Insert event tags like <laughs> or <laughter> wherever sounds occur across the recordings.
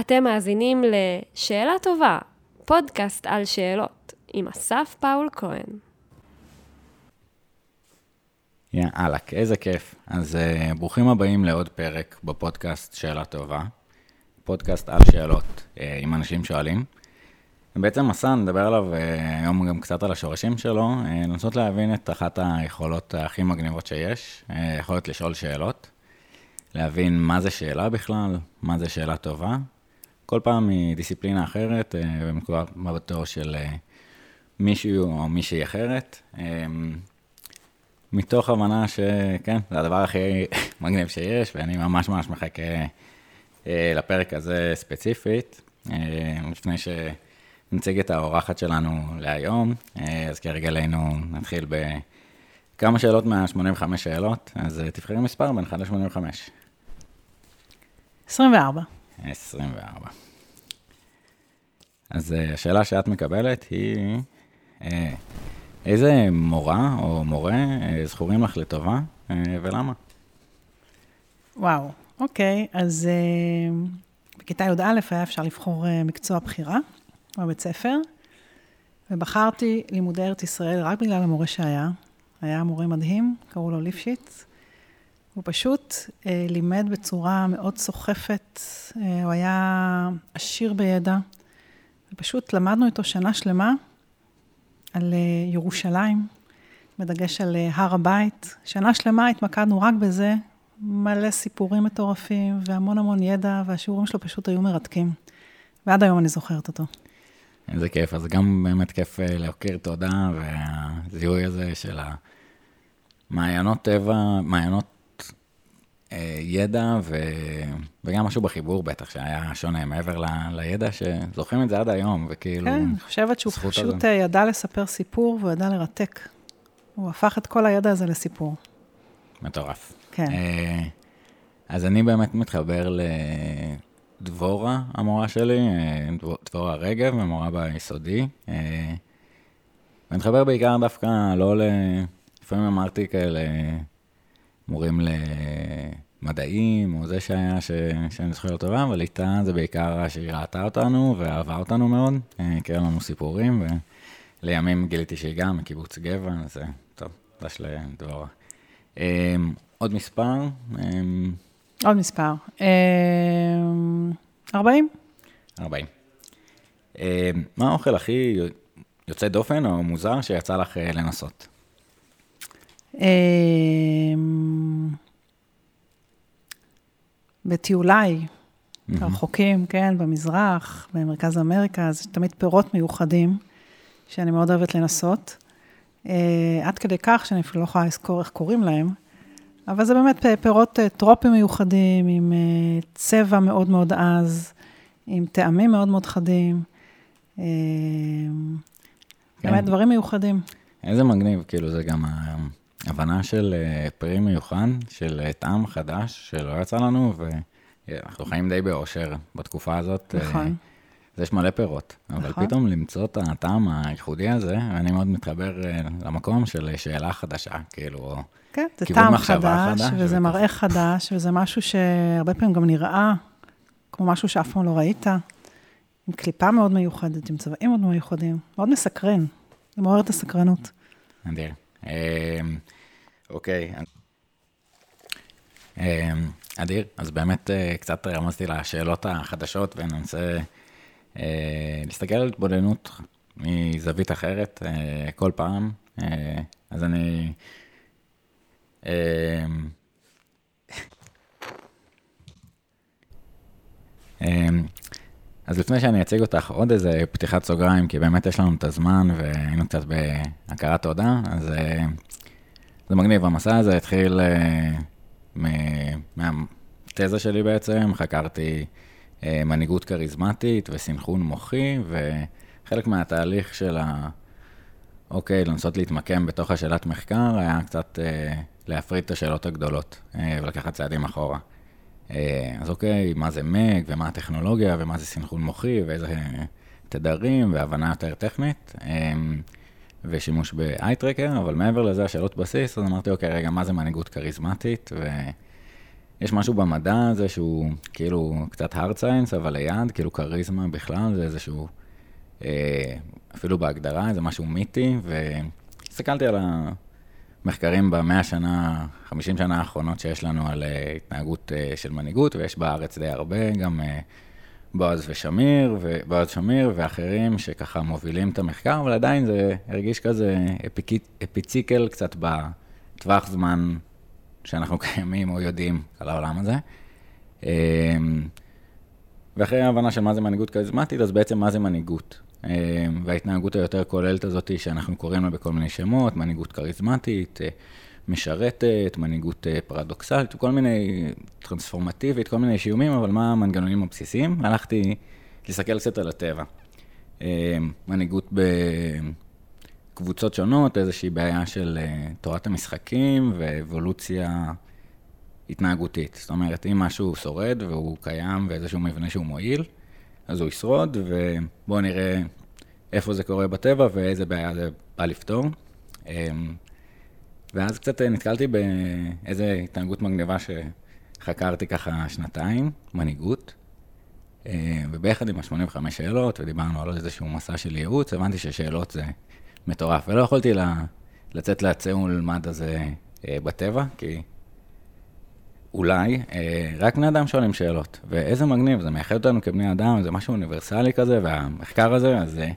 אתם מאזינים ל"שאלה טובה", פודקאסט על שאלות, עם אסף פאול כהן. יאללה, איזה כיף. אז uh, ברוכים הבאים לעוד פרק בפודקאסט שאלה טובה. פודקאסט על שאלות uh, עם אנשים שואלים. בעצם מסע, נדבר עליו uh, היום גם קצת על השורשים שלו, לנסות להבין את אחת היכולות הכי מגניבות שיש, יכולת לשאול שאלות, להבין מה זה שאלה בכלל, מה זה שאלה טובה, כל פעם מדיסציפלינה אחרת, ומנקודת מבטו של מישהו או מישהי אחרת. מתוך הבנה שכן, זה הדבר הכי <laughs> מגניב שיש, ואני ממש ממש מחכה אה, לפרק הזה ספציפית. אה, לפני שנציג את האורחת שלנו להיום, אה, אז כרגלנו נתחיל בכמה שאלות מה-85 שאלות, אז אה, תבחרי מספר בין 1 ל-85. 24. 24. אז אה, השאלה שאת מקבלת היא, אה, איזה מורה או מורה אה, זכורים לך לטובה ולמה? וואו, אוקיי, אז בכיתה י"א היה אפשר לבחור מקצוע בחירה בבית ספר, ובחרתי לימודי ארץ ישראל רק בגלל המורה שהיה. היה מורה מדהים, קראו לו ליפשיץ. הוא פשוט אה, לימד בצורה מאוד סוחפת, אה, הוא היה עשיר בידע, ופשוט למדנו איתו שנה שלמה על אה, ירושלים, בדגש על אה, הר הבית. שנה שלמה התמקדנו רק בזה, מלא סיפורים מטורפים והמון המון ידע, והשיעורים שלו פשוט היו מרתקים. ועד היום אני זוכרת אותו. איזה כיף, אז גם באמת כיף אה, להכיר תודה, והזיהוי הזה של המעיינות טבע, מעיינות ידע, ו... וגם משהו בחיבור בטח, שהיה שונה מעבר ל... לידע, שזוכרים את זה עד היום, וכאילו... כן, אני חושבת שהוא פשוט אה, ידע לספר סיפור והוא ידע לרתק. הוא הפך את כל הידע הזה לסיפור. מטורף. כן. אה, אז אני באמת מתחבר לדבורה, המורה שלי, אה, דבור- דבורה רגב, המורה ביסודי. אה, ואני מתחבר בעיקר דווקא לא ל... לפעמים אמרתי כאלה מורים למדעים, או זה שהיה, ש... שאני זוכר טובה, אבל איתה זה בעיקר שהיא ראתה אותנו ואהבה אותנו מאוד, אה, כי היו לנו סיפורים, ולימים גיליתי שהיא גם מקיבוץ גבע, אז טוב, תודה של דבורה. אה, עוד מספר, אה, עוד מספר. אה, 40? 40. אה, מה האוכל הכי יוצא דופן או מוזר שיצא לך אה, לנסות? אה, בטיוליי, רחוקים, כן, במזרח, במרכז אמריקה, אז יש תמיד פירות מיוחדים, שאני מאוד אוהבת לנסות. אה, עד כדי כך שאני אפילו לא יכולה לזכור איך קוראים להם, אבל זה באמת פירות אה, טרופיים מיוחדים, עם אה, צבע מאוד מאוד עז, עם טעמים מאוד מאוד חדים. כן. באמת דברים מיוחדים. איזה מגניב, כאילו זה גם ההבנה של אה, פרי מיוחד, של אה, טעם חדש שלא יצא לנו, ואנחנו חיים די באושר בתקופה הזאת. אה, נכון. אז יש מלא פירות, אבל נכון. פתאום למצוא את הטעם הייחודי הזה, אני מאוד מתחבר אה, למקום של שאלה חדשה, כאילו, כן, זה טעם חדש, חדש, וזה. מראה חדש, וזה משהו שהרבה פעמים גם נראה כמו משהו שאף פעם לא ראית, עם קליפה מאוד מיוחדת, עם צבעים מאוד מיוחדים, מאוד מסקרן, זה מעורר את הסקרנות. אדיר. אה, אוקיי. אה, אדיר, אז באמת אה, קצת רמזתי לשאלות החדשות וננסה אה, להסתכל על התבוננות מזווית אחרת אה, כל פעם. אז אני... <laughs> אז לפני שאני אציג אותך, עוד איזה פתיחת סוגריים, כי באמת יש לנו את הזמן והיינו קצת בהכרת תודה, אז אה, זה מגניב, המסע הזה התחיל אה, מהתזה שלי בעצם, חקרתי אה, מנהיגות כריזמטית וסנכרון מוחי, וחלק מהתהליך של ה... אוקיי, לנסות להתמקם בתוך השאלת מחקר, היה קצת להפריד את השאלות הגדולות ולקחת צעדים אחורה. אה, אז אוקיי, מה זה מג, ומה הטכנולוגיה, ומה זה סנכרון מוחי, ואיזה תדרים, והבנה יותר טכנית, אה, ושימוש ב-eye-tracker, אבל מעבר לזה, השאלות בסיס, אז אמרתי, אוקיי, רגע, מה זה מנהיגות כריזמטית, יש משהו במדע הזה שהוא כאילו קצת hard science, אבל ליד, כאילו כריזמה בכלל, זה איזשהו, אה, אפילו בהגדרה, זה משהו מיתי, והסתכלתי על המחקרים במאה שנה, 50 שנה האחרונות שיש לנו על אה, התנהגות אה, של מנהיגות, ויש בארץ די הרבה, גם אה, בועז ושמיר, ובועז שמיר ואחרים שככה מובילים את המחקר, אבל עדיין זה הרגיש כזה אפיק, אפיציקל קצת בטווח זמן שאנחנו <laughs> קיימים או יודעים על העולם הזה. ואחרי ההבנה של מה זה מנהיגות כריזמטית, אז בעצם מה זה מנהיגות. אמ, וההתנהגות היותר כוללת הזאת שאנחנו קוראים לה בכל מיני שמות, מנהיגות כריזמטית, אה, משרתת, מנהיגות אה, פרדוקסלית, כל מיני, טרנספורמטיבית, כל מיני שיומים, אבל מה המנגנונים הבסיסיים? הלכתי להסתכל קצת על הטבע. מנהיגות ב... קבוצות שונות, איזושהי בעיה של תורת המשחקים ואבולוציה התנהגותית. זאת אומרת, אם משהו שורד והוא קיים ואיזשהו מבנה שהוא מועיל, אז הוא ישרוד, ובואו נראה איפה זה קורה בטבע ואיזה בעיה זה בא לפתור. Um, ואז קצת נתקלתי באיזה התנהגות מגניבה שחקרתי ככה שנתיים, מנהיגות. Uh, וביחד עם ה-85 שאלות, ודיברנו על איזשהו מסע של ייעוץ, הבנתי ששאלות זה מטורף, ולא יכולתי לצאת לצאולמד הזה אה, בטבע, כי אולי אה, רק בני אדם שואלים שאלות, ואיזה מגניב, זה מייחד אותנו כבני אדם, זה משהו אוניברסלי כזה, והמחקר הזה, אז אה,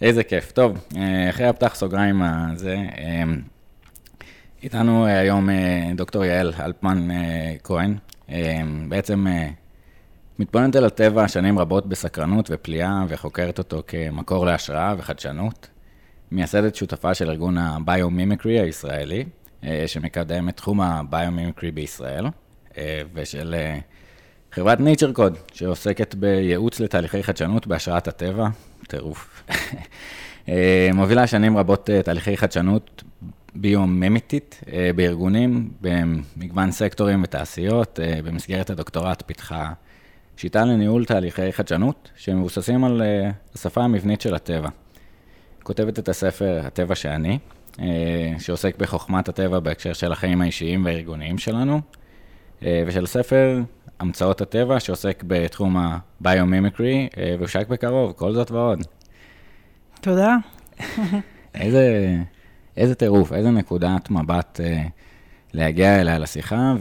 איזה כיף. טוב, אה, אחרי הפתח סוגריים הזה, אה, איתנו אה, היום אה, דוקטור יעל אלפמן אה, כהן, אה, בעצם אה, מתבוננת על הטבע שנים רבות בסקרנות ופליאה, וחוקרת אותו כמקור להשראה וחדשנות. מייסדת שותפה של ארגון הביומימיקרי הישראלי, שמקדם את תחום הביומימיקרי בישראל, אה, ושל אה, חברת Nature Code, שעוסקת בייעוץ לתהליכי חדשנות בהשראת הטבע, טירוף. <laughs> מובילה שנים רבות תהליכי חדשנות ביומימיתית בארגונים, במגוון סקטורים ותעשיות. במסגרת הדוקטורט פיתחה שיטה לניהול תהליכי חדשנות, שמבוססים על השפה המבנית של הטבע. כותבת את הספר הטבע שאני, אה, שעוסק בחוכמת הטבע בהקשר של החיים האישיים והארגוניים שלנו, אה, ושל ספר המצאות הטבע, שעוסק בתחום הביומימיקרי, אה, והושק בקרוב, כל זאת ועוד. תודה. איזה, איזה טירוף, איזה נקודת מבט להגיע אליה לשיחה,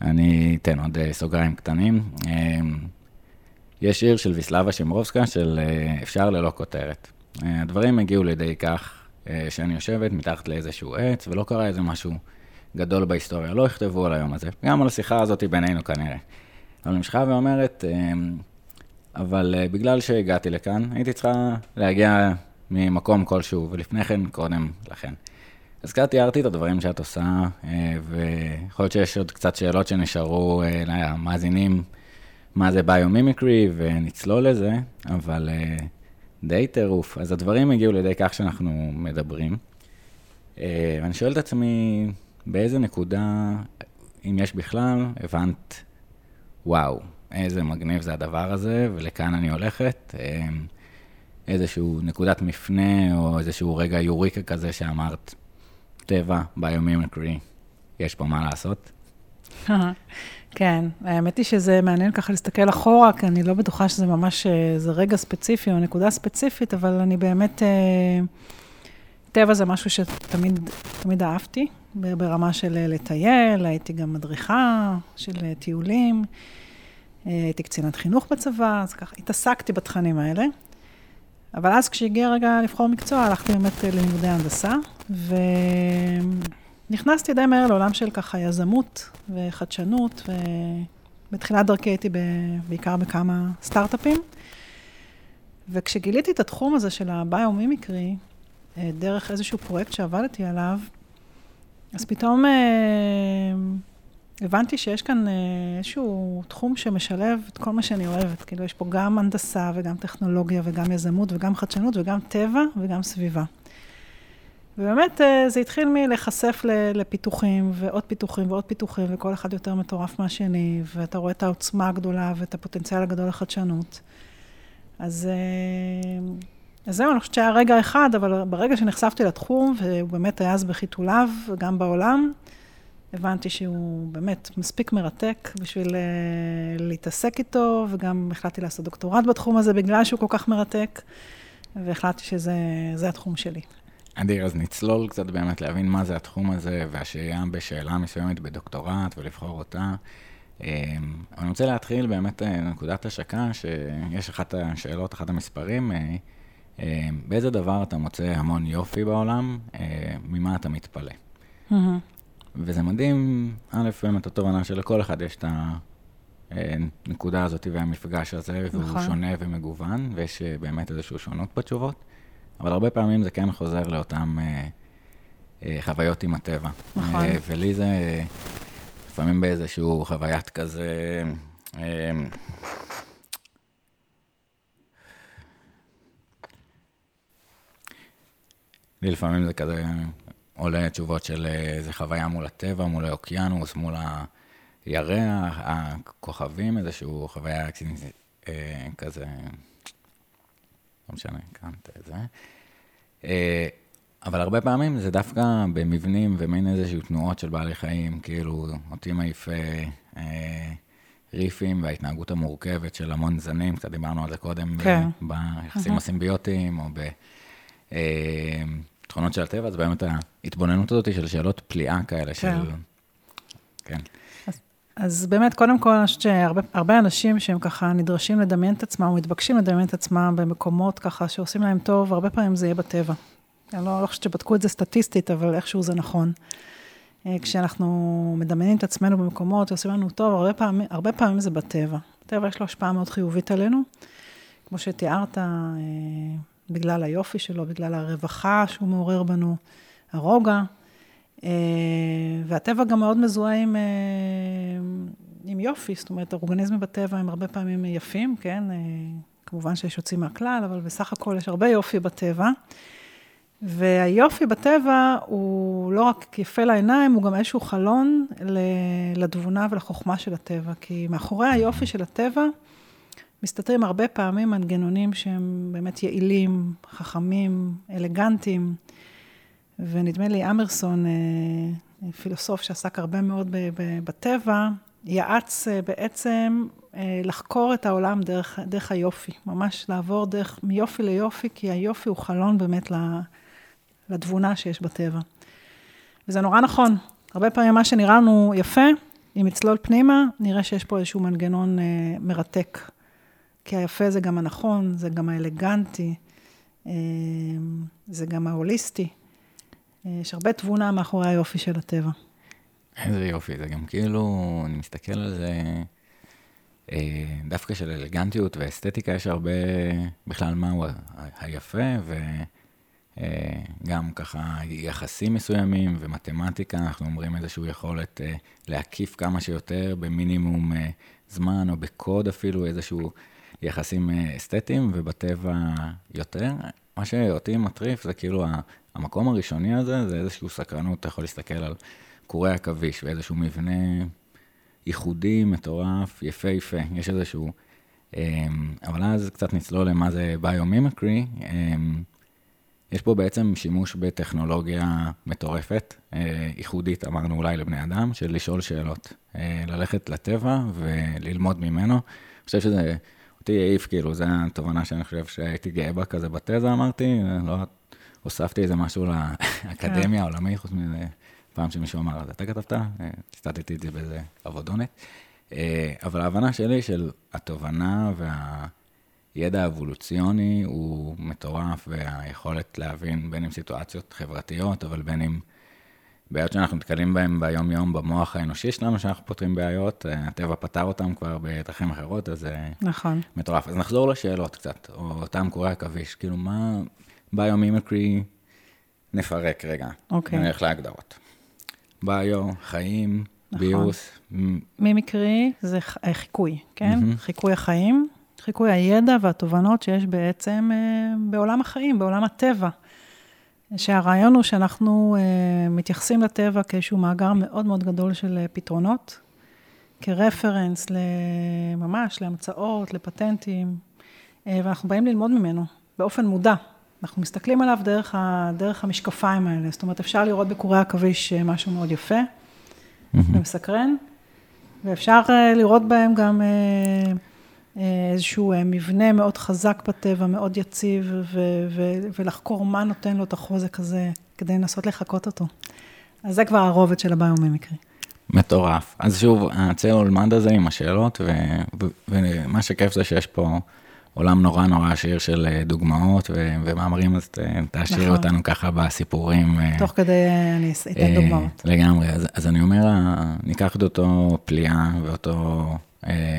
ואני אתן עוד סוגריים קטנים. יש שיר של ויסלבה שמרובסקה של אה, אפשר ללא כותרת. אה, הדברים הגיעו לידי כך אה, שאני יושבת מתחת לאיזשהו עץ, ולא קרה איזה משהו גדול בהיסטוריה, לא יכתבו על היום הזה. גם על השיחה הזאת בינינו כנראה. אבל נמשכה ואומרת, אבל בגלל שהגעתי לכאן, הייתי צריכה להגיע ממקום כלשהו, ולפני כן, קודם לכן. אז קצת תיארתי את הדברים שאת עושה, ויכול להיות שיש עוד קצת שאלות שנשארו למאזינים. מה זה ביומימיקרי, ונצלול לזה, אבל די טירוף. אז הדברים הגיעו לידי כך שאנחנו מדברים. Uh, ואני שואל את עצמי, באיזה נקודה, אם יש בכלל, הבנת, וואו, איזה מגניב זה הדבר הזה, ולכאן אני הולכת. Uh, איזשהו נקודת מפנה, או איזשהו רגע יוריקה כזה שאמרת, טבע, ביומימיקרי, יש פה מה לעשות. <laughs> כן, האמת היא שזה מעניין ככה להסתכל אחורה, כי אני לא בטוחה שזה ממש, איזה רגע ספציפי או נקודה ספציפית, אבל אני באמת, אה, טבע זה משהו שתמיד תמיד אהבתי, ברמה של אה, לטייל, הייתי גם מדריכה של אה, טיולים, הייתי קצינת חינוך בצבא, אז ככה התעסקתי בתכנים האלה. אבל אז כשהגיע רגע לבחור מקצוע, הלכתי באמת ללימודי הנדסה, ו... נכנסתי די מהר לעולם של ככה יזמות וחדשנות, ובתחילת דרכי הייתי בעיקר בכמה סטארט-אפים. וכשגיליתי את התחום הזה של הביומימיקרי, אה, דרך איזשהו פרויקט שעבדתי עליו, אז פתאום אה, הבנתי שיש כאן אה, איזשהו תחום שמשלב את כל מה שאני אוהבת. כאילו, יש פה גם הנדסה וגם טכנולוגיה וגם יזמות וגם חדשנות וגם טבע וגם סביבה. ובאמת אה, זה התחיל מלהיחשף לפיתוחים, ועוד פיתוחים ועוד פיתוחים, וכל אחד יותר מטורף מהשני, ואתה רואה את העוצמה הגדולה ואת הפוטנציאל הגדול לחדשנות. אז, אה, אז זהו, אני חושבת שהיה רגע אחד, אבל ברגע שנחשפתי לתחום, והוא באמת היה אז בחיתוליו, גם בעולם, הבנתי שהוא באמת מספיק מרתק בשביל uh, להתעסק איתו, וגם החלטתי לעשות דוקטורט בתחום הזה בגלל שהוא כל כך מרתק, והחלטתי שזה התחום שלי. אדיר, אז נצלול קצת באמת להבין מה זה התחום הזה, והשהייה בשאלה מסוימת בדוקטורט ולבחור אותה. אמ, אני רוצה להתחיל באמת אה, נקודת השקה, שיש אחת השאלות, אחת המספרים, אה, אה, באיזה דבר אתה מוצא המון יופי בעולם, ממה אתה מתפלא. Mm-hmm. וזה מדהים, א', באמת התובנה שלכל אחד יש את הנקודה הזאת והמפגש הזה, והוא נכון. שונה ומגוון, ויש באמת איזושהי שונות בתשובות, אבל הרבה פעמים זה כן חוזר לאותן חוויות עם הטבע. נכון. ולי זה... לפעמים באיזשהו חוויית כזה... אמ, לי לפעמים זה כזה עולה תשובות של איזה חוויה מול הטבע, מול האוקיינוס, מול הירח, הכוכבים, איזשהו חוויה אה, כזה, לא משנה, הקמת את זה. אה, אבל הרבה פעמים זה דווקא במבנים ומין איזשהו תנועות של בעלי חיים, כאילו אותי מעיף אה, ריפים וההתנהגות המורכבת של המון זנים, קצת דיברנו על זה קודם, כן. ביחסים הסימביוטיים או בתכונות אה, של הטבע, אז באמת ההתבוננות הזאת של שאלות פליאה כאלה, כן. של... כן. אז, באמת, קודם כל, אני חושבת שהרבה אנשים שהם ככה נדרשים לדמיין את עצמם, או מתבקשים לדמיין את עצמם במקומות ככה שעושים להם טוב, הרבה פעמים זה יהיה בטבע. אני לא, לא חושבת שבדקו את זה סטטיסטית, אבל איכשהו זה נכון. אה, כשאנחנו מדמיינים את עצמנו במקומות, עושים לנו טוב, הרבה פעמים, הרבה פעמים זה בטבע. בטבע יש לו השפעה מאוד חיובית עלינו, כמו שתיארת, אה, בגלל היופי שלו, בגלל הרווחה שהוא מעורר בנו, הרוגע. אה, והטבע גם מאוד מזוהה עם, עם יופי, זאת אומרת, האורגניזמים בטבע הם הרבה פעמים יפים, כן? כמובן שיש יוצאים מהכלל, אבל בסך הכל יש הרבה יופי בטבע. והיופי בטבע הוא לא רק יפה לעיניים, הוא גם איזשהו חלון לתבונה ולחוכמה של הטבע. כי מאחורי היופי של הטבע מסתתרים הרבה פעמים מנגנונים שהם באמת יעילים, חכמים, אלגנטיים. ונדמה לי אמרסון, אה, פילוסוף שעסק הרבה מאוד בטבע, יעץ אה, בעצם אה, לחקור את העולם דרך, דרך היופי, ממש לעבור דרך מיופי ליופי, כי היופי הוא חלון באמת לתבונה שיש בטבע. וזה נורא נכון. הרבה פעמים מה שנראה לנו יפה, אם נצלול פנימה, נראה שיש פה איזשהו מנגנון אה, מרתק. כי היפה זה גם הנכון, זה גם האלגנטי, אה, זה גם ההוליסטי. יש הרבה תבונה מאחורי היופי של הטבע. איזה יופי, זה גם כאילו, אני מסתכל על זה, אה, דווקא של אלגנטיות ואסתטיקה, יש הרבה, בכלל מהו היפה, ו... אה, ככה יחסים מסוימים ומתמטיקה, אנחנו אומרים איזושהי יכולת אה, להקיף כמה שיותר במינימום זמן או בקוד אפילו, איזשהו יחסים אסתטיים, ובטבע יותר. מה שאותי מטריף זה כאילו המקום הראשוני הזה, זה איזושהי סקרנות, אתה יכול להסתכל על קורי עכביש ואיזשהו מבנה ייחודי, מטורף, יפהפה, יש איזשהו... אבל אז קצת נצלול למה זה ביומימקרי. יש פה בעצם שימוש בטכנולוגיה מטורפת, אה, ייחודית, אמרנו אולי לבני אדם, של לשאול שאלות. אה, ללכת לטבע וללמוד ממנו. אני חושב שזה, אותי העיף, כאילו, זו התובנה שאני חושב שהייתי גאה בה כזה בתזה, אמרתי, לא הוספתי איזה משהו לאקדמיה העולמית, כן. חוץ מזה, פעם שמישהו אמר, אז אתה כתבת? אה, ציטטתי את זה באיזה עבודונת. אבל ההבנה שלי של התובנה וה... הידע האבולוציוני הוא מטורף, והיכולת להבין בין אם סיטואציות חברתיות, אבל בין אם בעיות שאנחנו נתקלים בהן ביום-יום במוח האנושי שלנו, שאנחנו פותרים בעיות, הטבע פתר אותן כבר בדרכים אחרות, אז זה נכון. מטורף. אז נחזור לשאלות קצת, או אותם קורי עכביש, כאילו מה ביומימקרי, נפרק רגע, אוקיי. נלך להגדרות. ביו, חיים, נכון. ביוס. מימיקרי זה חיקוי, כן? Mm-hmm. חיקוי החיים. חיקוי הידע והתובנות שיש בעצם אה, בעולם החיים, בעולם הטבע. שהרעיון הוא שאנחנו אה, מתייחסים לטבע כאיזשהו מאגר מאוד מאוד גדול של אה, פתרונות, כרפרנס ממש להמצאות, לפטנטים, ואנחנו באים ללמוד ממנו באופן מודע. אנחנו מסתכלים עליו דרך, ה, דרך המשקפיים האלה, זאת אומרת, אפשר לראות בקורי עכביש משהו מאוד יפה, מסקרן, ואפשר אה, לראות בהם גם אה, אה, איזשהו מבנה מאוד חזק בטבע, מאוד יציב, ו- ו- ולחקור מה נותן לו את החוזק הזה, כדי לנסות לחקות אותו. אז זה כבר הרובד של הביומימיקרי. מטורף. אז שוב, הצל הולמד הזה עם השאלות, ו- ו- ומה שכיף זה שיש פה עולם נורא נורא עשיר של אה, דוגמאות ו- ומאמרים, אז ת- תעשירי נכון. אותנו ככה בסיפורים. אה, תוך כדי אני אתן אה, דוגמאות. לגמרי, אז, אז אני אומר, ניקח את אותו פליאה ואותו אה,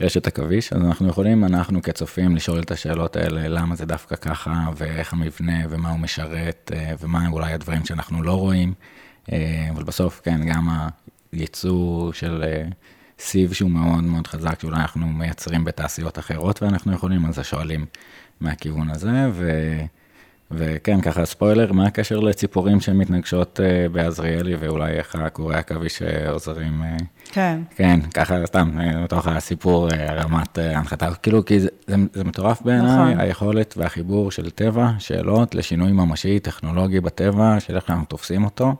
רשת עכביש, אז אנחנו יכולים, אנחנו כצופים, לשאול את השאלות האלה, למה זה דווקא ככה, ואיך המבנה, ומה הוא משרת, אה, ומה אולי הדברים שאנחנו לא רואים, אה, אבל בסוף, כן, גם הייצור של אה, סיב שהוא מאוד מאוד חזק, שאולי אנחנו מייצרים בתעשיות אחרות ואנחנו יכולים, אז שואלים מהכיוון הזה, ו... וכן, ככה ספוילר, מה הקשר לציפורים שמתנגשות אה, בעזריאלי, ואולי איך הקורי עכביש עוזרים, אה, כן. כן, ככה סתם, אה, בתוך הסיפור, אה, רמת אה, ההנחתה, כאילו, כי זה, זה, זה מטורף בעיניי, נכון. היכולת והחיבור של טבע, שאלות לשינוי ממשי, טכנולוגי בטבע, של איך אנחנו תופסים אותו.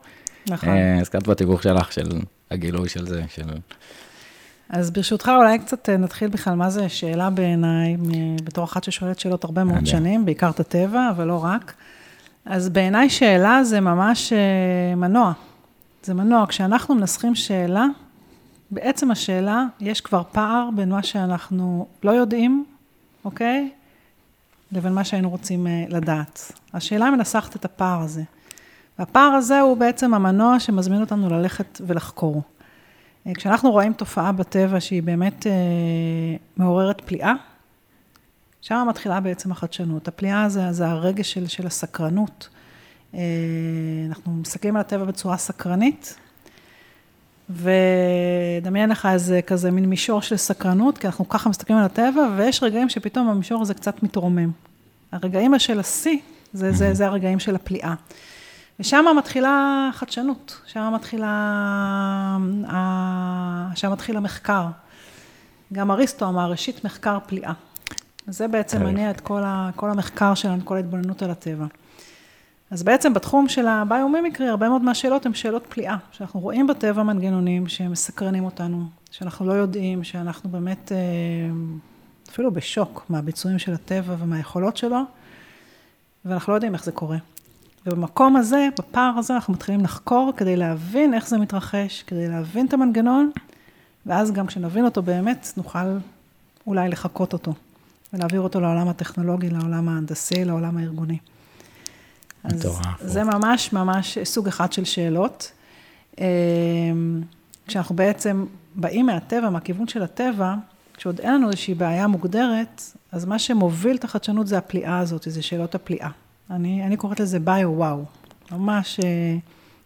נכון. הזכרת בתיווך שלך של הגילוי של זה, של... אז ברשותך, אולי קצת אה, נתחיל בכלל מה זה שאלה בעיניי, בתור אחת ששואלת שאלות הרבה מאוד מדהים. שנים, בעיקר את הטבע, אבל לא רק. אז בעיניי שאלה זה ממש אה, מנוע. זה מנוע. כשאנחנו מנסחים שאלה, בעצם השאלה, יש כבר פער בין מה שאנחנו לא יודעים, אוקיי? לבין מה שהיינו רוצים אה, לדעת. השאלה מנסחת את הפער הזה. והפער הזה הוא בעצם המנוע שמזמין אותנו ללכת ולחקור. אה, כשאנחנו רואים תופעה בטבע שהיא באמת אה, מעוררת פליאה, שם מתחילה בעצם החדשנות. הפליאה זה, זה הרגש של, של הסקרנות. אה, אנחנו מסתכלים על הטבע בצורה סקרנית, ודמיין לך איזה כזה מין מישור של סקרנות, כי אנחנו ככה מסתכלים על הטבע, ויש רגעים שפתאום המישור הזה קצת מתרומם. הרגעים של השיא, זה, זה, זה הרגעים של הפליאה. ושם מתחילה חדשנות, שם מתחילה, ה- שם מתחיל המחקר. גם אריסטו אמר, ראשית מחקר פליאה. זה בעצם כן. מניע את כל, ה, כל המחקר שלנו, כל ההתבוננות על הטבע. אז בעצם בתחום של הביומימיקרי, הרבה מאוד מהשאלות הן שאלות פליאה, שאנחנו רואים בטבע מנגנונים שמסקרנים אותנו, שאנחנו לא יודעים, שאנחנו באמת אה, אפילו בשוק מהביצועים של הטבע ומהיכולות שלו, ואנחנו לא יודעים איך זה קורה. ובמקום הזה, בפער הזה, אנחנו מתחילים לחקור כדי להבין איך זה מתרחש, כדי להבין את המנגנון, ואז גם כשנבין אותו באמת, נוכל אולי לחקות אותו, ולהעביר אותו לעולם הטכנולוגי, לעולם ההנדסי, לעולם הארגוני. אז מטורף. זה ממש ממש סוג אחד של שאלות. אמ, כשאנחנו בעצם באים מהטבע, מהכיוון של הטבע, כשעוד אין לנו איזושהי בעיה מוגדרת, אז מה שמוביל את החדשנות זה הפליאה הזאת, זה שאלות הפליאה. אני, אני קוראת לזה ביו-וואו. ממש, אה,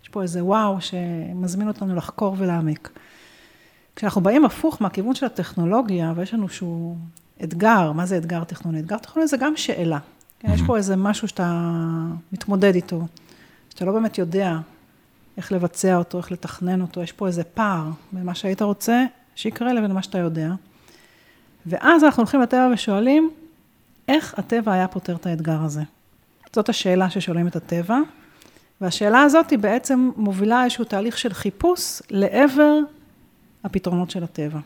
יש פה איזה וואו שמזמין אותנו לחקור ולהעמיק. כשאנחנו באים הפוך מהכיוון של הטכנולוגיה, ויש לנו שהוא אתגר, מה זה אתגר טכנולוגי? אתגר טכנולוגי זה גם שאלה. כן, יש פה איזה משהו שאתה מתמודד איתו, שאתה לא באמת יודע איך לבצע אותו, איך לתכנן אותו, יש פה איזה פער בין מה שהיית רוצה שיקרה לבין מה שאתה יודע. ואז אנחנו הולכים לטבע ושואלים, איך הטבע היה פותר את האתגר הזה? זאת השאלה ששואלים את הטבע, והשאלה הזאת היא בעצם מובילה איזשהו תהליך של חיפוש לעבר הפתרונות של הטבע.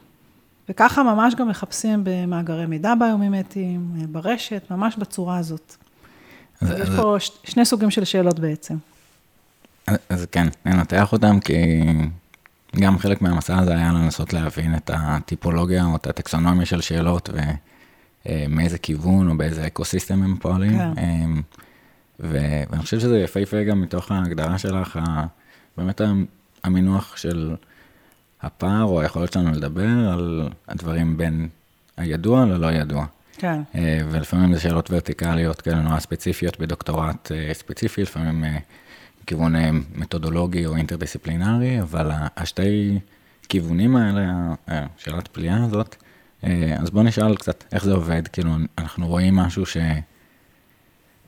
וככה ממש גם מחפשים במאגרי מידע ביומימטיים, ברשת, ממש בצורה הזאת. אז, יש אז, פה ש- שני סוגים של שאלות בעצם. אז, אז כן, ננתח אותם, כי גם חלק מהמסע הזה היה לנסות להבין את הטיפולוגיה או את הטקסונומיה של שאלות, ומאיזה כיוון או באיזה אקוסיסטם הם פועלים. כן. ואני חושב שזה יפהפה גם מתוך ההגדרה שלך, באמת המינוח של הפער או היכולת שלנו לדבר על הדברים בין הידוע ללא ידוע. כן, אה, ולפעמים זה שאלות ורטיקליות כאלה נורא ספציפיות בדוקטורט אה, ספציפי, לפעמים אה, מכיוון אה, מתודולוגי או אינטרדיסציפלינרי, אבל השתי כיוונים האלה, השאלת פליאה הזאת, אז בואו נשאל קצת איך זה עובד, כאילו אנחנו רואים משהו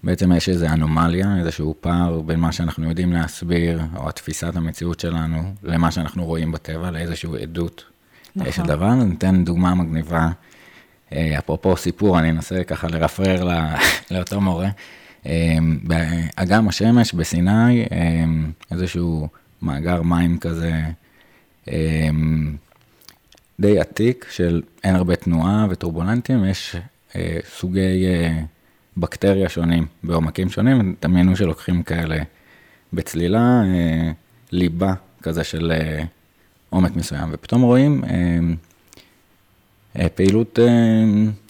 שבעצם יש איזו אנומליה, איזשהו פער בין מה שאנחנו יודעים להסביר, או התפיסת המציאות שלנו, למה שאנחנו רואים בטבע, לאיזושהי עדות נכון. של דבר. ניתן דוגמה מגניבה. אה, אפרופו סיפור, אני אנסה ככה לרפרר ל- <laughs> לאותו מורה. אה, באגם השמש בסיני, אה, איזשהו מאגר מים כזה אה, די עתיק, של אין הרבה תנועה וטורבולנטים, יש אה, סוגי אה, בקטריה שונים בעומקים שונים, דמיינו שלוקחים כאלה בצלילה, אה, ליבה כזה של אה, עומק מסוים, ופתאום רואים אה, אה, פעילות אה,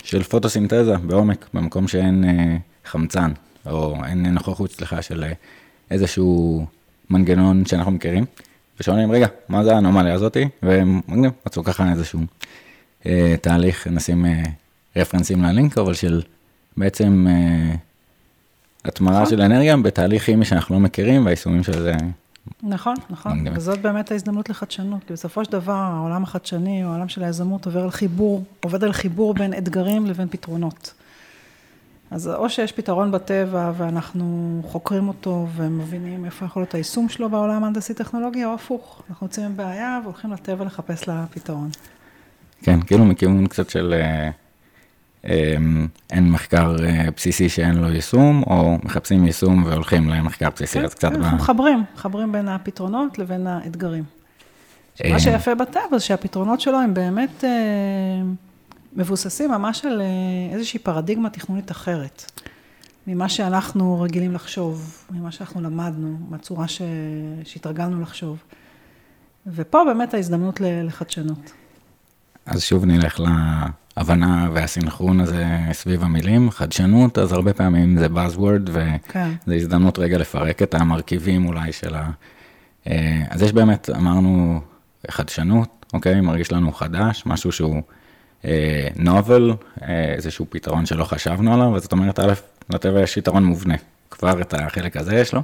של פוטוסינתזה בעומק, במקום שאין אה, חמצן, או אין נוכחות, סליחה, של איזשהו מנגנון שאנחנו מכירים. ושואלים, רגע, מה זה האנומליה הזאתי? ומגניב, מצאו ככה איזשהו תהליך, נשים רפרנסים ללינק, אבל של בעצם אה, הטמרה נכון. של אנרגיה בתהליך כימי שאנחנו לא מכירים, והיישומים של זה, נכון, נכון. וזאת באמת ההזדמנות לחדשנות, כי בסופו של דבר העולם החדשני, העולם של היזמות עובר על חיבור, עובד על חיבור בין אתגרים לבין פתרונות. אז או שיש פתרון בטבע ואנחנו חוקרים אותו ומבינים איפה יכול להיות היישום שלו בעולם ההנדסי-טכנולוגי, או הפוך, אנחנו יוצאים עם בעיה והולכים לטבע לחפש לה פתרון. כן, כאילו מכיוון קצת של אה, אין מחקר אה, בסיסי שאין לו יישום, או מחפשים יישום והולכים למחקר בסיסי, אז קצת כן. אנחנו מחברים, מחברים בין הפתרונות לבין האתגרים. מה שיפה בטבע זה שהפתרונות שלו הם באמת אה, מבוססים ממש על אה, איזושהי פרדיגמה תכנונית אחרת, ממה שאנחנו רגילים לחשוב, ממה שאנחנו למדנו, מהצורה ש... שהתרגלנו לחשוב. ופה באמת ההזדמנות לחדשנות. אז שוב נלך להבנה והסינכרון הזה סביב המילים, חדשנות, אז הרבה פעמים זה Buzzword, כן. וזו הזדמנות רגע לפרק את המרכיבים אולי של ה... אה, אז יש באמת, אמרנו, חדשנות, אוקיי? מרגיש לנו חדש, משהו שהוא אה, novel, אה, איזשהו פתרון שלא חשבנו עליו, זאת אומרת, א', לטבע יש יתרון מובנה, כבר את החלק הזה יש לו,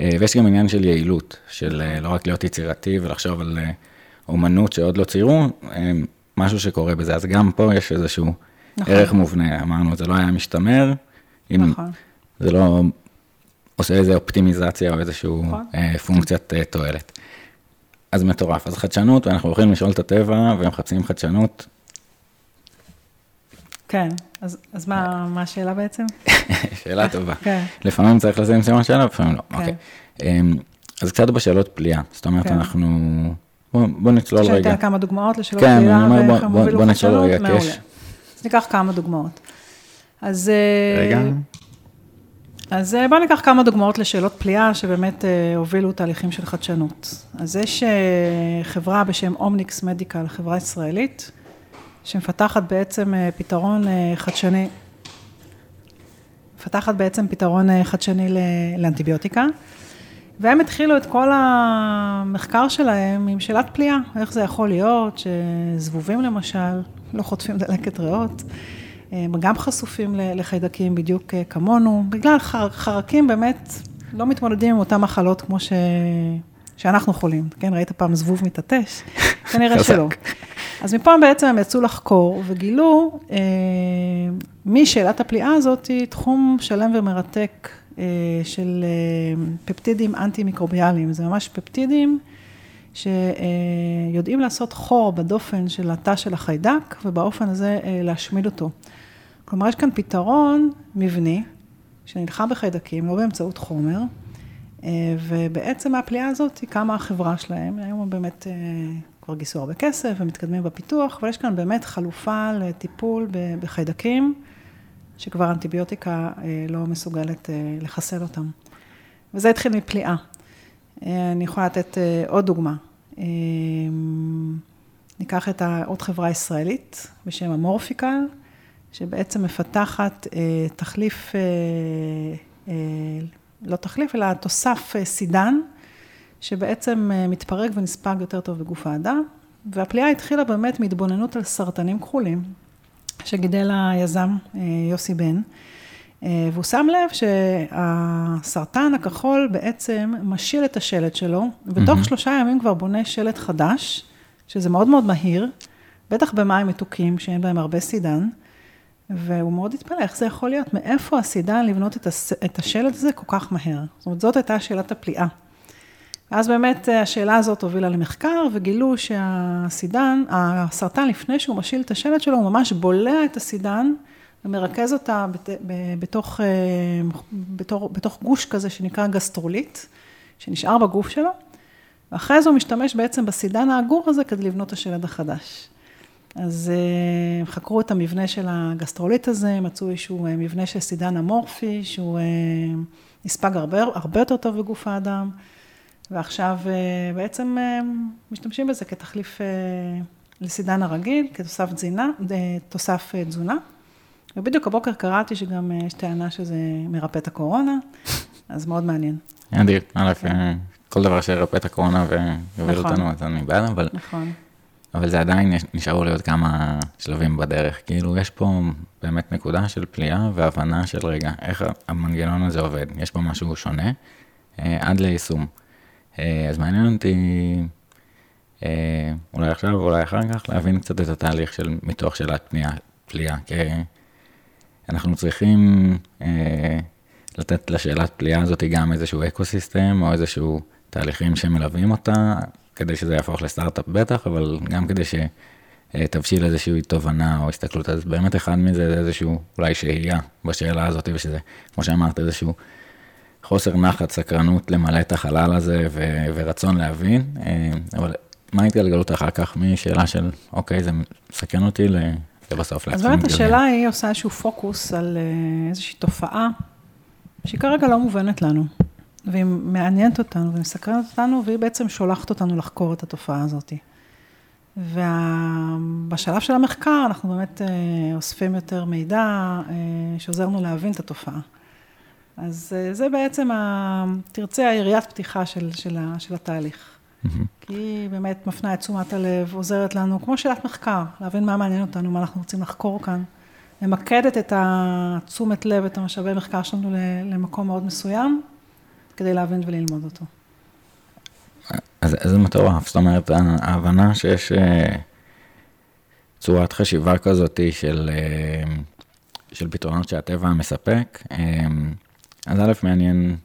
אה, ויש גם עניין של יעילות, של אה, לא רק להיות יצירתי ולחשוב על אה, אומנות שעוד לא ציירו, אה, משהו שקורה בזה, אז גם פה יש איזשהו נכון. ערך מובנה, אמרנו, זה לא היה משתמר, אם נכון. זה לא עושה איזה אופטימיזציה או איזשהו נכון. אה, פונקציית אה, תועלת. אז מטורף, אז חדשנות, ואנחנו הולכים לשאול את הטבע ומחפשים חדשנות. כן, אז, אז מה, מה השאלה בעצם? <laughs> שאלה טובה. כן. לפעמים צריך לשים סימן שאלה, לפעמים לא. כן. אוקיי. אמ, אז קצת בשאלות פליאה, זאת אומרת, כן. אנחנו... בוא בוא נצלול רגע. שניתן כמה דוגמאות לשאלות כן, אני אומר, בוא- נצלול רגע, מעולה. יש- אז ניקח כמה דוגמאות. אז... אה, רגע. אז אה, בואו ניקח כמה דוגמאות לשאלות פליאה שבאמת אה, הובילו תהליכים של חדשנות. אז יש חברה בשם אומניקס מדיקל, חברה ישראלית, שמפתחת בעצם פתרון חדשני, מפתחת בעצם פתרון חדשני ל- לאנטיביוטיקה, והם התחילו את כל המחקר שלהם עם שאלת פליאה, איך זה יכול להיות שזבובים למשל לא חוטפים דלקת ריאות, הם גם חשופים לחיידקים בדיוק אה, כמונו, בגלל חר, חרקים באמת לא מתמודדים עם אותן מחלות כמו ש... שאנחנו חולים, כן? ראית פעם זבוב מתעטש? <laughs> כנראה. שלא. אז מפה בעצם הם יצאו לחקור וגילו אה, משאלת הפליאה הזאת תחום שלם ומרתק אה, של אה, פפטידים אנטי-מיקרוביאליים. זה ממש פפטידים שיודעים לעשות חור בדופן של התא של החיידק, ובאופן הזה אה, להשמיד אותו. כלומר, יש כאן פתרון מבני, שנלחם בחיידקים, לא באמצעות חומר, אה, ובעצם מהפליאה הזאת קמה החברה שלהם. היום הם באמת אה, כבר גייסו הרבה כסף ומתקדמים בפיתוח, אבל יש כאן באמת חלופה לטיפול בחיידקים, שכבר אנטיביוטיקה אה, לא מסוגלת אה, לחסל אותם. וזה התחיל מפליאה. אה, אני יכולה לתת עוד דוגמה. ניקח את עוד חברה ישראלית בשם המורפיקל, שבעצם מפתחת תחליף, לא תחליף, אלא תוסף סידן, שבעצם מתפרק ונספג יותר טוב בגוף האדם, והפליאה התחילה באמת מהתבוננות על סרטנים כחולים, שגידל היזם אה, יוסי בן, אה, והוא שם לב שהסרטן הכחול בעצם משיל את השלד שלו, ובתוך מהמם. שלושה ימים כבר בונה שלד חדש, שזה מאוד מאוד מהיר, בטח במים מתוקים שאין בהם הרבה סידן, והוא מאוד התפלא, איך זה יכול להיות? מאיפה הסידן לבנות את, הס... את השלד הזה כל כך מהר? זאת אומרת, זאת הייתה שאלת הפליאה. ואז באמת אה, השאלה הזאת הובילה למחקר, וגילו שהסידן, הסרטן, לפני שהוא משיל את השלד שלו, הוא ממש בולע את הסידן ומרכז אותה בת, בתוך, אה, בתור, בתוך גוש כזה שנקרא גסטרוליט, שנשאר בגוף שלו, ואחרי זה הוא משתמש בעצם בסידן האגור הזה כדי לבנות את השלד החדש. אז אה, הם חקרו את המבנה של הגסטרוליט הזה, מצאו איזשהו מבנה של סידן אמורפי, שהוא נספג הרבה, הרבה יותר טוב בגוף האדם, ועכשיו בעצם משתמשים בזה כתחליף לסידן הרגיל, כתוסף תזינה, תוסף תזונה. ובדיוק הבוקר קראתי שגם יש טענה שזה מרפא את הקורונה, אז מאוד מעניין. אדיר, א', כן. כל דבר שירפא את הקורונה ויוביל נכון. אותנו, אז אני בעד, אבל... נכון. אבל זה עדיין נשארו לי עוד כמה שלבים בדרך. כאילו, יש פה באמת נקודה של פליאה והבנה של רגע, איך המנגנון הזה עובד. יש פה משהו שונה, אה, עד ליישום. אה, אז מעניין אותי, אה, אולי עכשיו, אולי אחר כך, להבין קצת את התהליך של, מתוך שאלת פנייה, פליאה. כי אנחנו צריכים אה, לתת לשאלת פליאה הזאת גם איזשהו אקו-סיסטם, או איזשהו תהליכים שמלווים אותה. כדי שזה יהפוך לסטארט-אפ בטח, אבל גם כדי שתבשיל איזושהי תובנה או הסתכלות, אז באמת אחד מזה זה איזשהו אולי שהייה בשאלה הזאת, ושזה, כמו שאמרת, איזשהו חוסר נחת, סקרנות למלא את החלל הזה ו- ורצון להבין, אה, אבל מה ההתגלגלות אחר כך משאלה של, אוקיי, זה מסכן אותי לבסוף אז באמת השאלה היא עושה איזשהו פוקוס על אה, איזושהי תופעה שהיא כרגע לא מובנת לנו. והיא מעניינת אותנו ומסקרנת אותנו, והיא בעצם שולחת אותנו לחקור את התופעה הזאת. ובשלב של המחקר אנחנו באמת אה, אוספים יותר מידע שעוזר לנו להבין את התופעה. אז אה, זה בעצם, ה... תרצה, היריית פתיחה של, של, ה, של התהליך. Mm-hmm. כי היא באמת מפנה את תשומת הלב, עוזרת לנו, כמו שאלת מחקר, להבין מה מעניין אותנו, מה אנחנו רוצים לחקור כאן. ממקדת את התשומת לב, את המשאבי מחקר שלנו למקום מאוד מסוים, כדי להבין וללמוד אותו. אז זה מטורף, זאת אומרת, ההבנה שיש אה, צורת חשיבה כזאת של, אה, של פתרונות שהטבע מספק, אז א', מעניין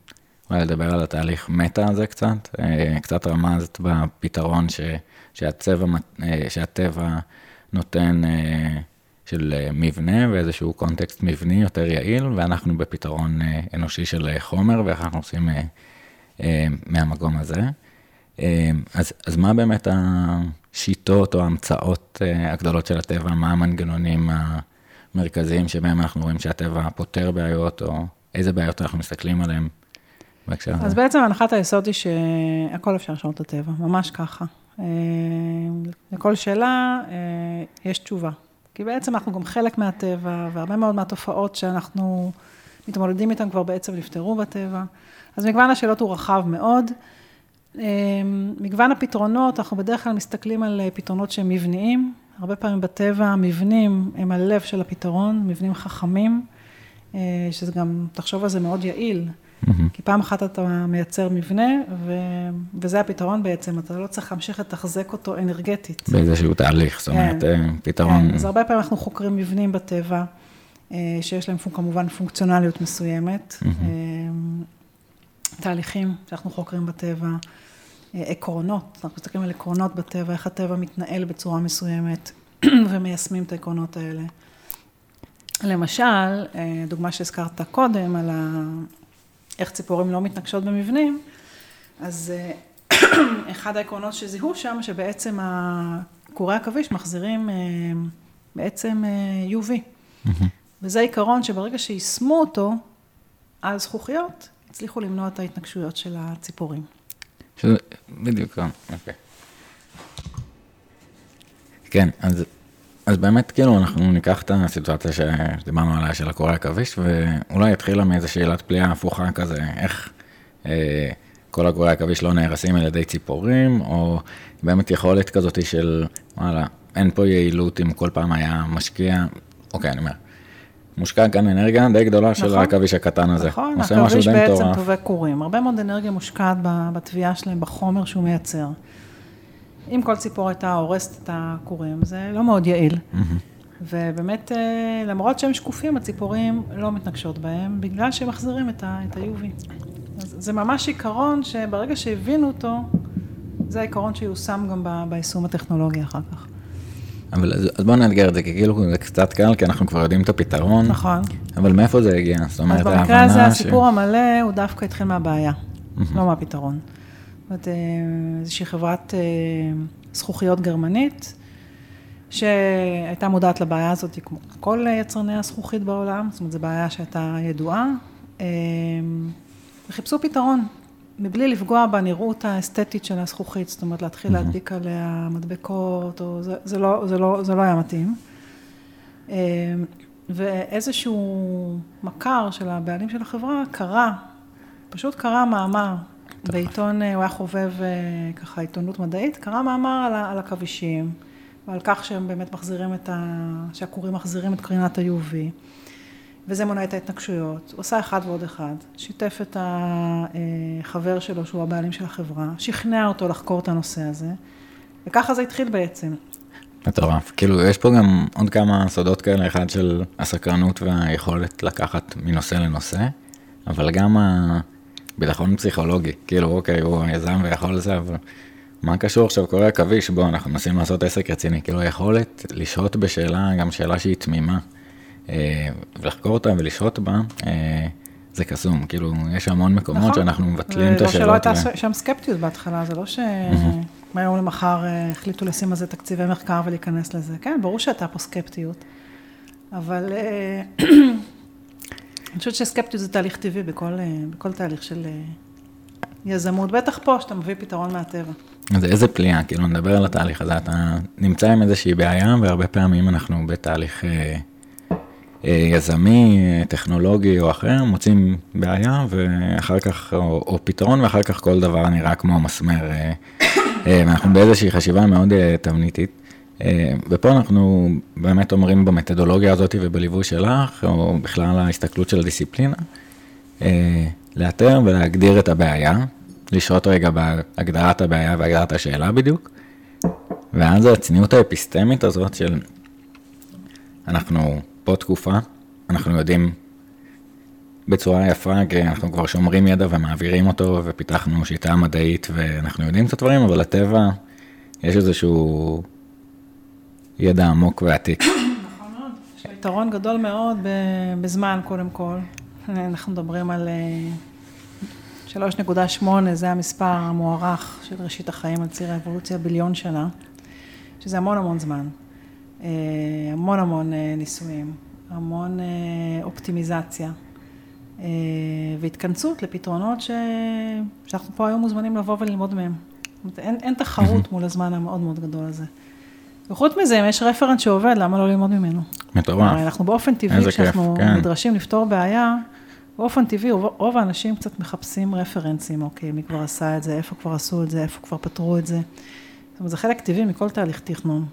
אולי לדבר על התהליך מטה הזה קצת, קצת רמזת בפתרון ש, שהצבע, שהטבע נותן של מבנה ואיזשהו קונטקסט מבני יותר יעיל, ואנחנו בפתרון אנושי של חומר, ואיך אנחנו עושים מהמקום הזה. אז, אז מה באמת השיטות או ההמצאות הגדולות של הטבע, מה המנגנונים המרכזיים שבהם אנחנו רואים שהטבע פותר בעיות, או איזה בעיות אנחנו מסתכלים עליהן בהקשר הזה? אז בעצם הנחת היסוד היא שהכל אפשר לשנות את הטבע, ממש ככה. לכל שאלה יש תשובה. כי בעצם אנחנו גם חלק מהטבע, והרבה מאוד מהתופעות שאנחנו מתמודדים איתן כבר בעצם נפתרו בטבע. אז מגוון השאלות הוא רחב מאוד. אמ, מגוון הפתרונות, אנחנו בדרך כלל מסתכלים על פתרונות שהם מבניים. הרבה פעמים בטבע המבנים הם הלב של הפתרון, מבנים חכמים, אה, שזה גם, תחשוב על זה, מאוד יעיל. Mm-hmm. כי פעם אחת אתה מייצר מבנה, ו... וזה הפתרון בעצם, אתה לא צריך להמשיך לתחזק אותו אנרגטית. באיזשהו תהליך, זאת אומרת, כן, פתרון... כן, אז הרבה פעמים אנחנו חוקרים מבנים בטבע, אה, שיש להם כמובן פונקציונליות מסוימת, mm-hmm. תהליכים שאנחנו חוקרים בטבע, עקרונות, אנחנו מסתכלים על עקרונות בטבע, איך הטבע מתנהל בצורה מסוימת, <clears throat> ומיישמים את העקרונות האלה. למשל, דוגמה שהזכרת קודם, על ה... איך ציפורים לא מתנגשות במבנים, אז אה, <clears throat> אחד העקרונות שזיהו שם, שבעצם קורי עכביש מחזירים אה, בעצם אה, UV. וזה עיקרון שברגע שיישמו אותו על זכוכיות, הצליחו למנוע את ההתנגשויות של הציפורים. שזה בדיוק, אוקיי. כן, אז אז באמת, כאילו, אנחנו ניקח את הסיטואציה שדיברנו עליה של הקורי עכביש, ואולי התחילה מאיזו שאלת פליאה הפוכה כזה, איך אה, כל הקורי עכביש לא נהרסים על ידי ציפורים, או באמת יכולת כזאת של, וואלה, אין פה יעילות אם כל פעם היה משקיע, אוקיי, אני אומר, מושקע כאן אנרגיה די גדולה נכון, של העכביש הקטן הזה. נכון, עכביש בעצם טובי קורים, הרבה מאוד אנרגיה מושקעת בתביעה שלהם, בחומר שהוא מייצר. אם כל ציפור הייתה הורסת את הכורים, זה לא מאוד יעיל. ובאמת, אה, למרות שהם שקופים, הציפורים לא מתנגשות בהם, בגלל שהם מחזירים את ה-UV. אז זה ממש עיקרון שברגע שהבינו אותו, זה העיקרון שיושם גם ביישום הטכנולוגי אחר כך. אבל אז, אז בואו נאתגר את זה, כי כאילו זה קצת קל, כי אנחנו כבר יודעים את הפתרון. נכון. אבל מאיפה זה הגיע? זאת אומרת, אז במקרה הזה ש... הסיפור המלא הוא דווקא התחיל מהבעיה, לא מהפתרון. זאת אומרת, איזושהי חברת זכוכיות גרמנית, שהייתה מודעת לבעיה הזאת כמו כל יצרני הזכוכית בעולם, זאת אומרת, זו בעיה שהייתה ידועה, וחיפשו פתרון, מבלי לפגוע בנראות האסתטית של הזכוכית, זאת אומרת, להתחיל להדביק עליה מדבקות, או זה, זה, לא, זה, לא, זה לא היה מתאים. ואיזשהו מכר של הבעלים של החברה קרא, פשוט קרא מאמר בעיתון, הוא היה חובב ככה עיתונות מדעית, קרא מאמר על, על עכבישים, ועל כך שהם באמת מחזירים את ה... שהכורים מחזירים את קרינת ה-UV, וזה מונע את ההתנגשויות. הוא עושה אחד ועוד אחד, שיתף את החבר שלו, שהוא הבעלים של החברה, שכנע אותו לחקור את הנושא הזה, וככה זה התחיל בעצם. מטורף. כאילו, יש פה גם עוד כמה סודות כאלה, אחד של הסקרנות והיכולת לקחת מנושא לנושא, אבל גם הביטחון פסיכולוגי. כאילו, אוקיי, הוא יזם ויכול לזה, אבל מה קשור עכשיו קורא עכביש? בוא, אנחנו מנסים לעשות עסק רציני. כאילו, היכולת לשהות בשאלה, גם שאלה שהיא תמימה, אה, ולחקור אותה ולשהות בה, אה, זה קסום. כאילו, יש המון מקומות נכון. שאנחנו מבטלים את השאלות. ולא שלא הייתה ו... שם סקפטיות בהתחלה, זה לא ש... מהיום למחר אה, החליטו לשים על זה תקציבי מחקר ולהיכנס לזה. כן, ברור שהייתה פה סקפטיות, אבל אני חושבת שסקפטיות זה תהליך טבעי בכל, בכל תהליך של יזמות, בטח פה, שאתה מביא פתרון מהטבע. אז איזה פליאה, כאילו נדבר על התהליך הזה, אתה נמצא עם איזושהי בעיה, והרבה פעמים אנחנו בתהליך אה, אה, יזמי, טכנולוגי או אחר, מוצאים בעיה, ואחר כך, או, או פתרון, ואחר כך כל דבר נראה כמו מסמר, אה, אה, ואנחנו באיזושהי חשיבה מאוד אה, תבניתית. אה, ופה אנחנו באמת אומרים במתודולוגיה הזאת ובליווי שלך, או בכלל ההסתכלות של הדיסציפלינה, אה, לאתר ולהגדיר את הבעיה, לשהות רגע בהגדרת הבעיה והגדרת השאלה בדיוק, ואז הצניעות האפיסטמית הזאת של אנחנו פה תקופה, אנחנו יודעים בצורה יפה, כי אנחנו כבר שומרים ידע ומעבירים אותו, ופיתחנו שיטה מדעית ואנחנו יודעים את הדברים, אבל לטבע יש איזשהו ידע עמוק ועתיק. <coughs> נכון מאוד, יש יתרון גדול מאוד בזמן קודם כל. אנחנו מדברים על 3.8, אה, זה המספר המוערך של ראשית החיים על ציר האבולוציה, ביליון שנה, שזה המון המון זמן, אה, המון המון אה, ניסויים, המון אופטימיזציה והתכנסות לפתרונות ש... שאנחנו פה היום מוזמנים לבוא וללמוד מהם. אין, אין תחרות מול הזמן המאוד מאוד גדול הזה. וחוץ מזה, אם יש רפרנס שעובד, למה לא ללמוד ממנו? מטורף. אנחנו באופן טבעי, כשאנחנו כן. נדרשים לפתור בעיה, באופן טבעי, רוב האנשים קצת מחפשים רפרנסים, אוקיי, מי כבר עשה את זה, איפה כבר עשו את זה, איפה כבר פתרו את זה. זאת אומרת, זה חלק טבעי מכל תהליך תכנון.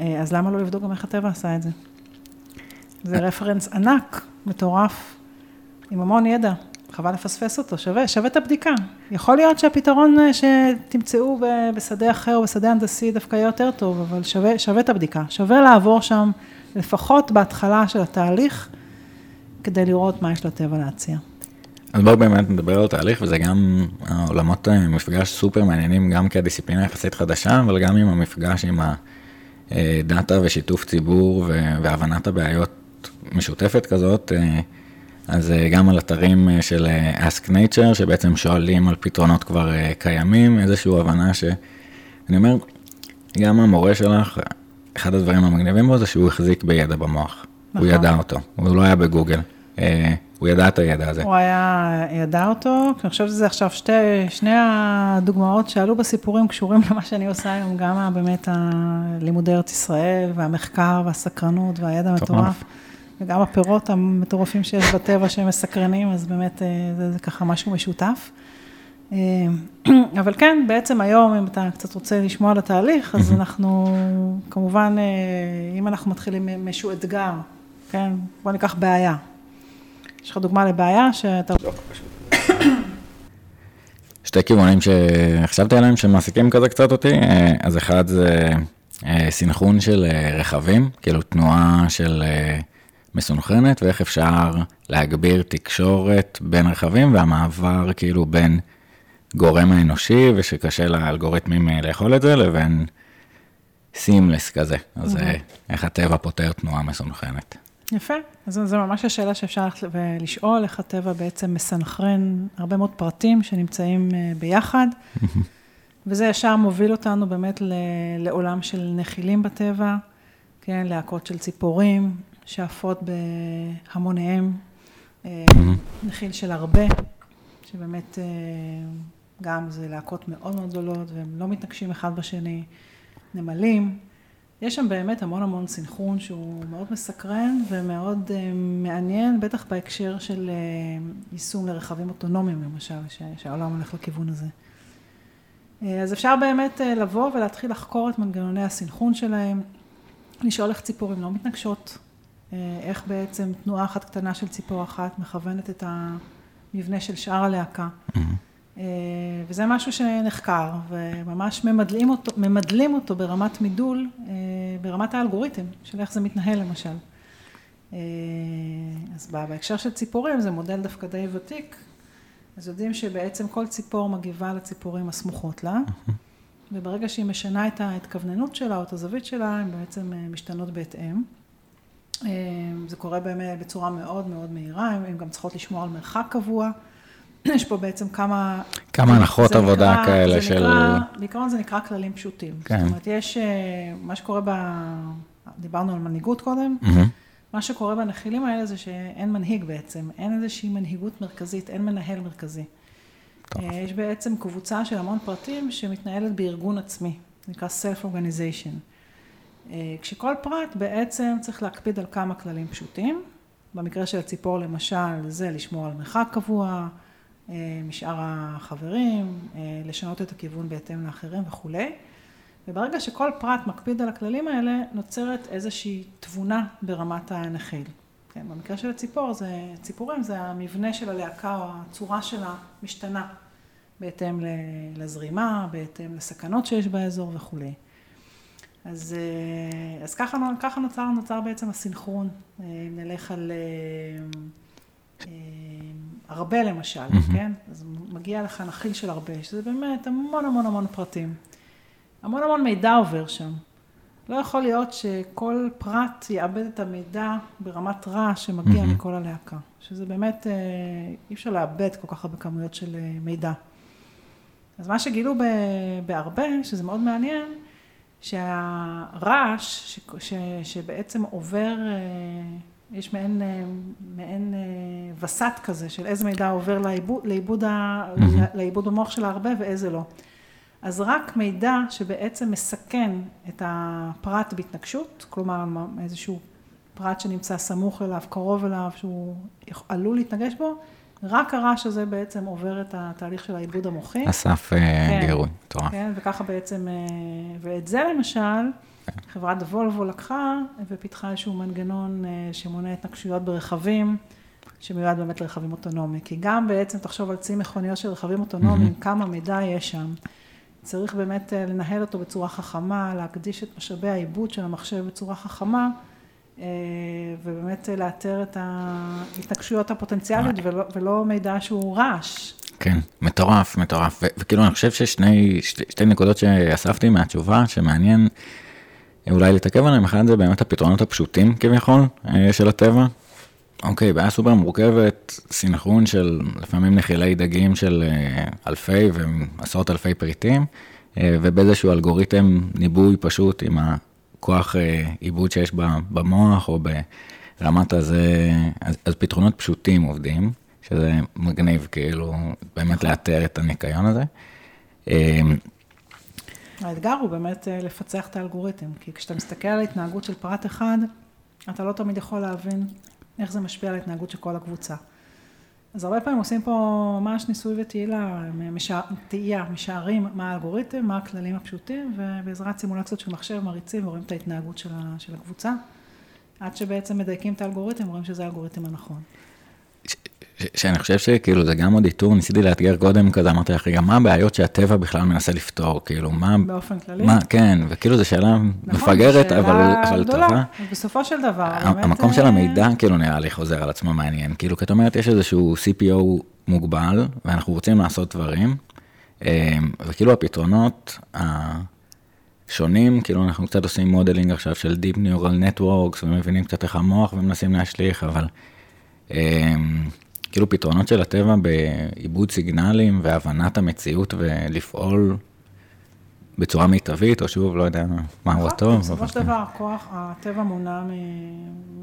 אה, אז למה לא לבדוק גם איך הטבע עשה את זה? זה רפרנס ענק, מטורף, עם המון ידע. חבל לפספס אותו, שווה, שווה את הבדיקה. יכול להיות שהפתרון אה, שתמצאו בשדה אחר או בשדה הנדסי דווקא יהיה יותר טוב, אבל שווה, שווה את הבדיקה. שווה לעבור שם, לפחות בהתחלה של התהליך, כדי לראות מה יש לטבע להציע. אז בואו באמת נדבר על תהליך, וזה גם העולמות אה, מפגש סופר מעניינים, גם כדיסציפלינה יחסית חדשה, אבל גם עם המפגש עם הדאטה ושיתוף ציבור והבנת הבעיות משותפת כזאת. אה, אז אה, גם על אתרים של Ask Nature, שבעצם שואלים על פתרונות כבר קיימים, איזושהי הבנה ש... אני אומר, גם המורה שלך, אחד הדברים המגניבים בו זה שהוא החזיק בידע במוח. נכון. הוא ידע אותו, הוא לא היה בגוגל. אה, הוא ידע את הידע הזה. הוא היה, ידע אותו, אני חושבת שזה עכשיו שתי, שני הדוגמאות שעלו בסיפורים קשורים למה שאני עושה היום, גם באמת הלימודי ארץ ישראל, והמחקר, והסקרנות, והידע המטורף, וגם הפירות המטורפים שיש בטבע שהם מסקרנים, אז באמת אה, זה, זה ככה משהו משותף. אה, <clears throat> אבל כן, בעצם היום, אם אתה קצת רוצה לשמוע על התהליך, אז <clears throat> אנחנו, כמובן, אם אנחנו מתחילים מאיזשהו אתגר, כן, בוא ניקח בעיה. יש לך דוגמה לבעיה שאתה... לא, שתי כיוונים שחשבתי עליהם שמעסיקים כזה קצת אותי, אה, אז אחד זה אה, סינכרון של אה, רכבים, כאילו תנועה של מסונכרנת, ואיך אפשר להגביר תקשורת בין רכבים, והמעבר כאילו בין גורם האנושי, ושקשה לאלגוריתמים לאכול את זה, לבין סימלס כזה. אז איך הטבע פותר תנועה מסונכרנת. יפה, אז זו ממש השאלה שאפשר ללכת ולשאול, איך הטבע בעצם מסנכרן הרבה מאוד פרטים שנמצאים אה, ביחד, <laughs> וזה ישר מוביל אותנו באמת לעולם של נחילים בטבע, כן, להקות של ציפורים, שעפות בהמוניהם, אה, נחיל של הרבה, שבאמת אה, גם זה להקות מאוד מאוד גדולות, והם לא מתנגשים אחד בשני, נמלים. יש שם באמת המון המון סנכרון שהוא מאוד מסקרן ומאוד uh, מעניין, בטח בהקשר של יישום לרכבים אוטונומיים למשל, שהעולם הולך לכיוון הזה. אז אפשר באמת לבוא ולהתחיל לחקור את מנגנוני הסנכרון שלהם, לשאול איך ציפורים לא מתנגשות, איך בעצם תנועה אחת קטנה של ציפור אחת מכוונת את המבנה של שאר הלהקה. אה, וזה משהו שנחקר, וממש ממדלים אותו, ממדלים אותו ברמת מידול, אה, ברמת האלגוריתם, של איך זה מתנהל למשל. אה, אז בהקשר של ציפורים, זה מודל דווקא די ותיק, אז יודעים שבעצם כל ציפור מגיבה לציפורים הסמוכות לה, וברגע שהיא משנה את ההתכווננות שלה או את הזווית שלה, הן בעצם משתנות בהתאם. זה קורה באמת בצורה מאוד מאוד מהירה, הן גם צריכות לשמור על מרחק קבוע. יש פה בעצם כמה... כמה הנחות עבודה נקרא- כאלה זה של... נקרא, בעיקרון זה נקרא כללים פשוטים. כן. זאת אומרת, יש, אה, מה שקורה ב... דיברנו על מנהיגות קודם, מהמם. מה שקורה בנחילים האלה זה שאין מנהיג בעצם, אין איזושהי מנהיגות מרכזית, אין מנהל מרכזי. טוב. אה, יש בעצם קבוצה של המון פרטים שמתנהלת בארגון עצמי, נקרא Self-Organization. אה, כשכל פרט בעצם צריך להקפיד על כמה כללים פשוטים. במקרה של הציפור למשל, זה לשמור על מרחק קבוע אה, משאר החברים, אה, לשנות את הכיוון בהתאם לאחרים וכולי. וברגע שכל פרט מקפיד על הכללים האלה, נוצרת איזושהי תבונה ברמת הנחיל. כן, במקרה של הציפור, זה, ציפורים זה המבנה של הלהקה או הצורה שלה משתנה בהתאם לזרימה, בהתאם לסכנות שיש באזור וכולי. אז, אה, אז ככה, ככה נוצר, נוצר בעצם הסנכרון. אה, אם נלך על אה, הרבה למשל, כן? אז מגיע לך נחיל של הרבה, שזה באמת המון המון המון פרטים. המון המון מידע עובר שם. לא יכול להיות שכל פרט יאבד את המידע ברמת רעש שמגיע מהמם. מכל הלהקה. שזה באמת, אי אפשר לאבד כל כך הרבה כמויות של מידע. אז מה שגילו בהרבה, שזה מאוד מעניין, שהרעש ש, ש, שבעצם עובר, אה, יש מעין, אה, מעין אה, וסת כזה של איזה מידע עובר לעיבוד, לעיבוד, ה. לעיבוד המוח של הרבה ואיזה לא. אז רק מידע שבעצם מסכן את הפרט בהתנגשות, כלומר איזשהו פרט שנמצא סמוך אליו, קרוב אליו, שהוא עלול להתנגש בו, רק הרעש הזה בעצם עובר את התהליך של העיבוד המוחי. אסף אה, כן. גירוי, מטורף. כן, וככה בעצם, אה, ואת זה למשל, חברת וולבו לקחה ופיתחה איזשהו מנגנון אה, שמונע התנגשויות ברכבים, שמיועד באמת לרכבים אוטונומיים. כי גם בעצם, תחשוב על צי מכוניות של רכבים אוטונומיים, כמה מידע יש שם. צריך באמת לנהל אותו בצורה חכמה, להקדיש את משאבי העיבוד של המחשב בצורה חכמה, ובאמת אה, לאתר את ההתנגשויות הפוטנציאליות ולא, ולא מידע שהוא רעש. כן, מטורף, מטורף. ו- וכאילו, אני חושב ששני שתי, שתי נקודות שאספתי מהתשובה, שמעניין אולי להתעכב עליהם, אחד זה באמת הפתרונות הפשוטים כביכול אה, של הטבע. אוקיי, בעיה סופר מורכבת, סינכרון של לפעמים נחילי דגים של אה, אלפי ועשרות אלפי פריטים, אה, ובאיזשהו אלגוריתם ניבוי פשוט עם הכוח אה, עיבוד שיש במוח או ברמת הזה, אז, אז פתרונות פשוטים עובדים, שזה מגניב כאילו באמת לאתר את הניקיון הזה. אה, האתגר הוא באמת אה, לפצח את האלגוריתם, כי כשאתה מסתכל על ההתנהגות של פרט אחד, אתה לא תמיד יכול להבין איך זה משפיע על ההתנהגות של כל הקבוצה. אז הרבה פעמים עושים פה ממש ניסוי וטעילה, משע... טעייה, משערים מה האלגוריתם, מה הכללים הפשוטים, ובעזרת סימולציות של מחשב מריצים ורואים את ההתנהגות. של הקבוצה, עד שבעצם מדייקים את האלגוריתם, רואים שזה האלגוריתם הנכון. שאני חושב שכאילו זה גם עוד איתור, ניסיתי לאתגר קודם כזה, אמרתי לך, רגע, מה הבעיות שהטבע בכלל מנסה לפתור, כאילו, מה, באופן כללי. מה, כן, וכאילו זו שאלה נכון, מפגרת, אבל, שאלה אבל גדולה. טובה. בסופו של דבר, באמת, המקום של אה, המידע כאילו נראה לי חוזר על עצמו מעניין, כאילו, כי את אומרת, יש איזשהו CPO מוגבל, ואנחנו רוצים לעשות דברים, אה, וכאילו הפתרונות שונים, כאילו אנחנו קצת עושים modeling עכשיו של Deep Neural Networks ומבינים קצת איך המוח ומנסים להשליך, אבל כאילו פתרונות של הטבע בעיבוד סיגנלים והבנת המציאות ולפעול בצורה מיטבית, או שוב, לא יודע מהו הטוב. בסופו של דבר, הכוח, הטבע מונע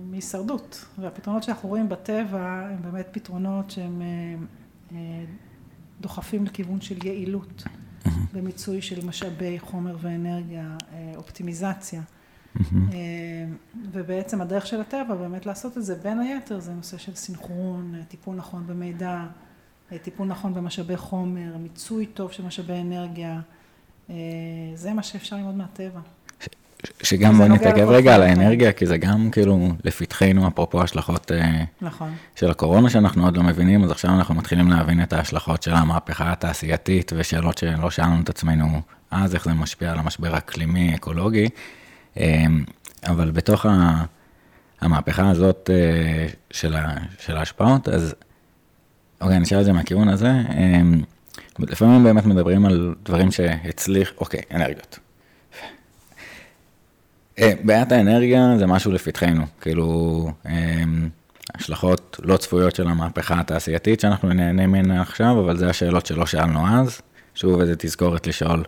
מהישרדות, והפתרונות שאנחנו רואים בטבע הם באמת פתרונות שהם אה, אה, דוחפים לכיוון של יעילות במיצוי של משאבי חומר ואנרגיה, אה, אופטימיזציה. ובעצם הדרך של הטבע באמת לעשות את זה, בין היתר, זה נושא של סינכרון, טיפול נכון במידע, טיפול נכון במשאבי חומר, מיצוי טוב של משאבי אנרגיה. אה, זה מה שאפשר ללמוד מהטבע. שגם בוא נתעכב רגע על האנרגיה, כי זה גם כאילו לפתחנו, אפרופו השלכות אה, נכון. של הקורונה שאנחנו עוד לא מבינים, אז עכשיו אנחנו מתחילים להבין את ההשלכות של המהפכה התעשייתית ושאלות שלא שאלנו את עצמנו אז, איך זה משפיע על המשבר האקלימי, אקולוגי, אה, אבל בתוך המהפכה הזאת של, ההשפעות, אז אוקיי, נשאל את זה מהכיוון הזה. לפעמים באמת מדברים על דברים שהצליח, אוקיי, אנרגיות. אה, בעיית האנרגיה זה משהו לפתחנו, כאילו, אה, השלכות לא צפויות של המהפכה התעשייתית שאנחנו נהנה ממנה עכשיו, אבל זה השאלות שלא שאלנו אז. שוב, איזה תזכורת לשאול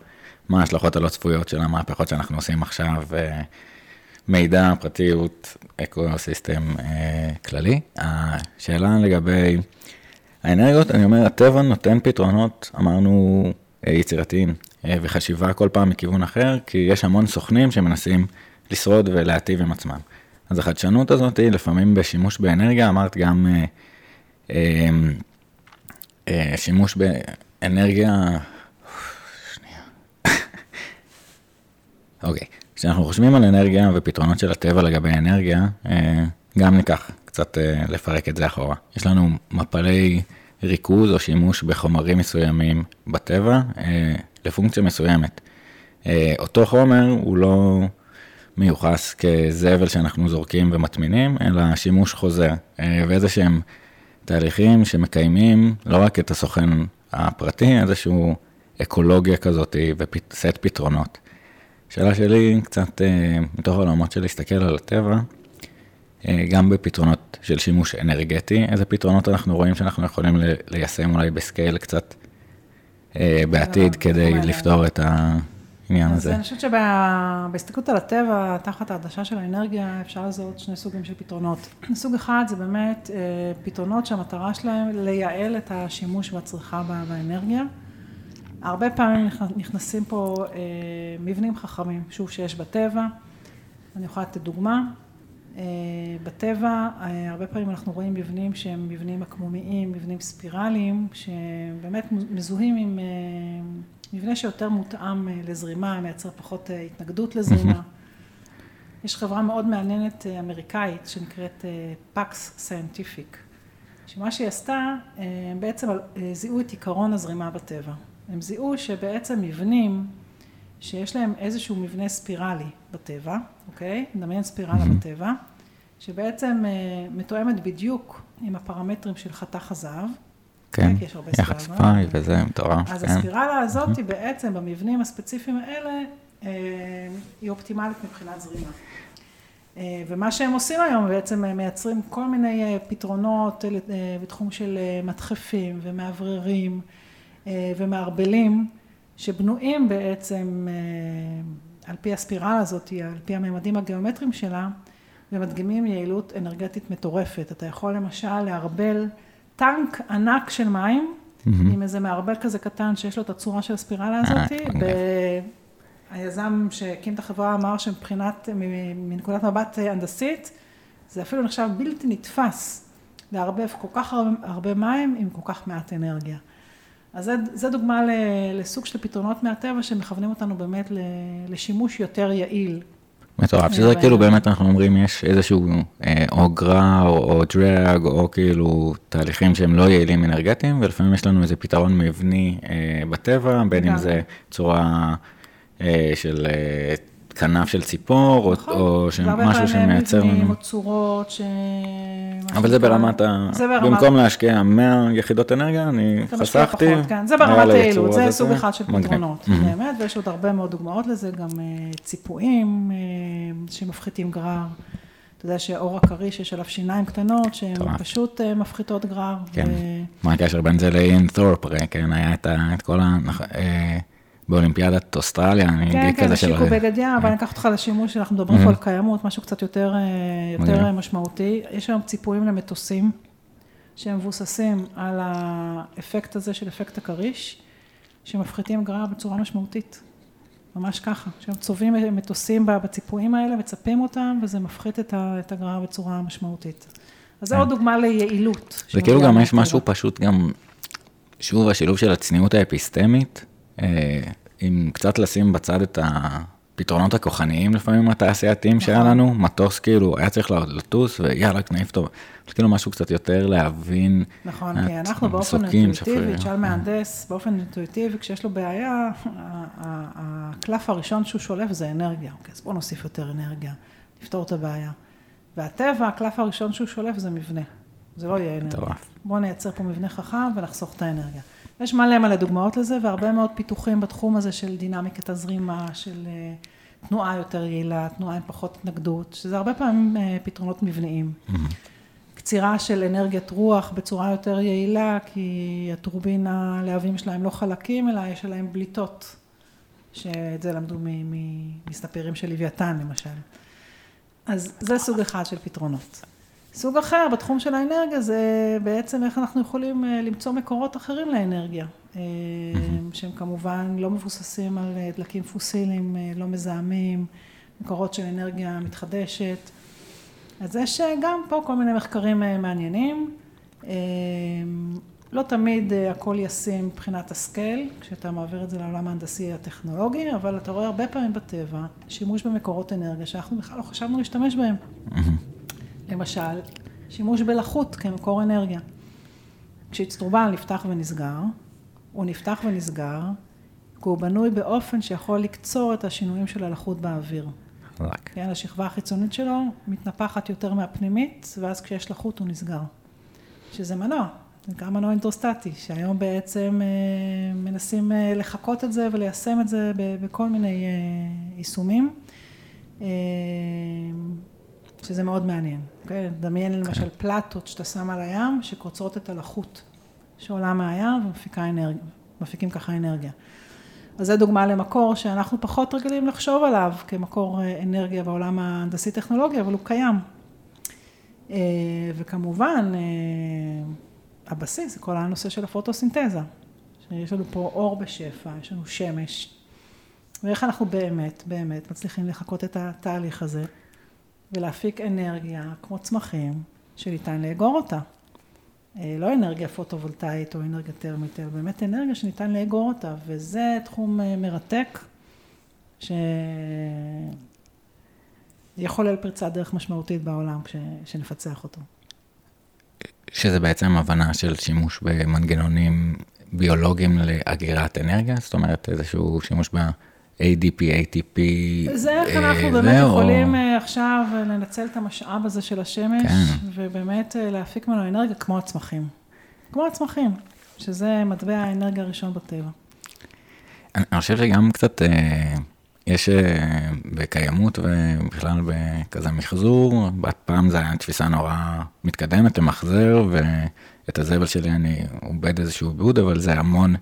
מה ההשלכות הלא צפויות של המהפכות שאנחנו עושים עכשיו, אה, מידע, פרטיות, ecosystem כללי. השאלה לגבי האנרגיות, אני אומר, הטבע נותן פתרונות, אמרנו, אה, יצירתיים, אה, וחשיבה כל פעם מכיוון אחר, כי יש המון סוכנים שמנסים לשרוד ולהטיב עם עצמם. אז החדשנות הזאת היא לפעמים בשימוש באנרגיה, אמרת גם אה, אה, אה, שימוש באנרגיה, אוקיי, כשאנחנו חושבים על אנרגיה ופתרונות של הטבע לגבי אנרגיה, אה, גם ניקח קצת אה, לפרק את זה אחורה. יש לנו מפלי ריכוז או שימוש בחומרים מסוימים בטבע אה, לפונקציה מסוימת. אותו חומר הוא לא מיוחס כזבל שאנחנו זורקים ומטמינים, אלא שימוש חוזר, ואיזה שהם תהליכים שמקיימים לא רק את הסוכן הפרטי, איזשהו אקולוגיה כזאת וסט פתרונות. שאלה שלי, קצת מתוך העולמות של להסתכל על הטבע, אה, גם בפתרונות של שימוש אנרגטי, איזה פתרונות אנחנו רואים שאנחנו יכולים ליישם אולי בסקייל קצת אה, בעתיד כדי לפתור את העניין הזה. אז אני חושבת שבהסתכלות על הטבע, תחת העדשה של האנרגיה, אפשר לזהות שני סוגים של פתרונות. סוג אחד זה באמת אה, פתרונות שהמטרה שלהם לייעל את השימוש והצריכה באנרגיה. הרבה פעמים נכנסים פה מבנים חכמים, שוב, שיש בטבע. אני יכולה לתת דוגמה, אה, בטבע, אה, הרבה פעמים אנחנו רואים מבנים שהם מבנים עקמומיים, מבנים ספירליים, שבאמת מזוהים עם אה, מבנה שיותר מותאם לזרימה, מייצר פחות התנגדות לזרימה. <laughs> יש חברה מאוד מעניינת אמריקאית שנקראת PAX Scientific, שמה שהיא עשתה, הם בעצם זיהו את עיקרון הזרימה בטבע. הם זיהו שבעצם מבנים שיש להם איזשהו מבנה ספירלי בטבע, אוקיי? נדמיין ספירלה. בטבע, שבעצם אה, מתואמת בדיוק עם הפרמטרים של חתך הזהב. כן, יחס פאי וזה מטורף. אז כן. הספירלה הזאת. היא בעצם במבנים הספציפיים האלה, אה, היא אופטימלית מבחינת זרימה. אה, ומה שהם עושים היום, בעצם הם מייצרים כל מיני פתרונות בתחום של מדחפים ומאווררים ומערבלים. שבנויים בעצם אה, על פי הספירלה הזאת, על פי הממדים הגיאומטריים שלה, ומדגימים יעילות אנרגטית מטורפת. אתה יכול למשל לערבל טנק ענק של מים, mm-hmm. עם איזה מערבל כזה קטן שיש לו את הצורה של הספירלה הזאת. אה, היזם שהקים את החברה אמר שמבחינת, מנקודת מבט הנדסית, זה אפילו נחשב בלתי נתפס לערבב כל כך הרבה, הרבה מים עם כל כך מעט אנרגיה. אז זה, זה דוגמה לסוג של פתרונות מהטבע שמכוונים אותנו באמת לשימוש יותר יעיל. מטורף, שזה כאילו באמת אנחנו אומרים יש איזשהו אה, או גרע או דרג או כאילו תהליכים שהם לא יעילים אנרגטיים ולפעמים יש לנו איזה פתרון מבני אה, בטבע, בין אם זה צורה אה, של כנף של ציפור, נכון. או הרבה משהו שמייצר מבנים לנו... או צורות ש... אבל זה ברמת ה... זה ברמת... במקום להשקיע 100 יחידות אנרגיה, אני חסכתי. פחות, כן. זה ברמת היעילות, זה סוג אחד של. פתרונות. באמת, ויש עוד הרבה מאוד דוגמאות לזה, גם אה, ציפויים אה, שמפחיתים גרר. אתה יודע שאור הכריש, יש עליו שיניים קטנות, שהן. פשוט אה, מפחיתות גרר. כן. מה הקשר בין זה לאין תורפ, כן, היה את כל ה... באולימפיאדת אוסטרליה, אני כן, כן, כזה של... השיקו בגד ים, אבל אני אקח אותך לשימוש, שאנחנו מדברים פה. על קיימות, משהו קצת יותר, אה, יותר משמעותי. יש היום ציפויים למטוסים, שהם מבוססים על האפקט הזה של אפקט הכריש, שמפחיתים גרר בצורה משמעותית. ממש ככה, שהם צובעים מטוסים בציפויים האלה, מצפים אותם, וזה מפחית את הגרר בצורה משמעותית. אז זה כן. עוד דוגמה ליעילות. זה כאילו גם יש. משהו פשוט גם, שוב, השילוב של הצניעות האפיסטמית, אה, עם קצת לשים בצד את הפתרונות הכוחניים לפעמים התעשייתיים שהיה נכון. לנו, מטוס כאילו היה צריך לטוס ויאללה, נעיף טוב, כאילו משהו קצת יותר להבין. נכון, אה, כי אנחנו באופן אינטואיטיבי. תשאל מהנדס, באופן אינטואיטיבי, כשיש לו בעיה, הקלף הראשון שהוא שולף זה אנרגיה. אוקיי, אז בואו נוסיף יותר אנרגיה, נפתור את הבעיה. והטבע, הקלף הראשון שהוא שולף זה מבנה. זה לא יהיה אנרגיה. מטורף. בואו נייצר פה מבנה חכם ונחסוך את האנרגיה. יש מלא מלא דוגמאות לזה, והרבה מאוד פיתוחים בתחום הזה של דינמיקת הזרימה, של אה, תנועה יותר יעילה, תנועה עם פחות התנגדות, שזה הרבה פעמים אה, פתרונות מבניים. קצירה של אנרגיית רוח בצורה יותר יעילה, כי הטורבינה, הלהבים שלהם לא חלקים, אלא יש עליהם בליטות, שאת זה למדו מ- מ- מסתפרים של לוויתן למשל. אז זה סוג אחד של פתרונות. סוג אחר בתחום של האנרגיה זה בעצם איך אנחנו יכולים אה, למצוא מקורות אחרים לאנרגיה, אה, שהם כמובן לא מבוססים על אה, דלקים פוסיליים, לא מזהמים, מקורות של אנרגיה מתחדשת. אז יש גם פה כל מיני מחקרים מעניינים. לא תמיד הכל ישים מבחינת הסקייל, כשאתה מעביר את זה לעולם ההנדסי הטכנולוגי, אבל אתה רואה הרבה פעמים בטבע שימוש במקורות אנרגיה שאנחנו בכלל לא חשבנו להשתמש בהם. למשל, שימוש בלחות כמקור אנרגיה. כשאצטרובל נפתח ונסגר, הוא נפתח ונסגר, כי הוא בנוי באופן שיכול לקצור את השינויים של הלחות באוויר. רק. כן, השכבה החיצונית שלו מתנפחת יותר מהפנימית, ואז כשיש לחות הוא נסגר. שזה מנוע, זה נקרא מנוע אינטרוסטטי, שהיום בעצם אה, מנסים אה, לחקות את זה וליישם את זה בכל מיני אה, יישומים, אה, שזה מאוד מעניין. אוקיי? דמיין למשל פלטות שאתה שם על הים, שקוצרות את הלחות שעולה מהים ומפיקים אנרגיה, מפיקים ככה אנרגיה. אז זו דוגמה למקור שאנחנו פחות רגילים לחשוב עליו כמקור אה, אנרגיה בעולם ההנדסי-טכנולוגי, אבל הוא קיים. אה, וכמובן, אה, הבסיס זה כל הנושא של הפוטוסינתזה. שיש לנו פה אור בשפע, יש לנו שמש, ואיך אנחנו באמת, באמת מצליחים לחקות את התהליך הזה ולהפיק אנרגיה כמו צמחים שניתן לאגור אותה. אה, לא אנרגיה פוטו-וולטאית או אנרגיה טרמית, אלא באמת אנרגיה שניתן לאגור אותה, וזה תחום אה, מרתק, שיכול להיות פריצת דרך משמעותית בעולם כש... שנפצח אותו. שזה בעצם הבנה של שימוש במנגנונים ביולוגיים לאגירת אנרגיה, זאת אומרת איזשהו שימוש ב-ADP, ATP. זה איך אה, אנחנו באמת או- יכולים אה, עכשיו אה, לנצל את המשאב הזה של השמש, כן. ובאמת אה, להפיק ממנו אנרגיה כמו הצמחים. כמו הצמחים, שזה מטבע האנרגיה הראשון בטבע. אני אני חושב שגם קצת אה, יש אה, בקיימות ובכלל בכזה מחזור, פעם זו הייתה תפיסה נורא מתקדמת למחזר, ואת הזבל שלי אני עובד איזשהו עיבוד, אבל זה המון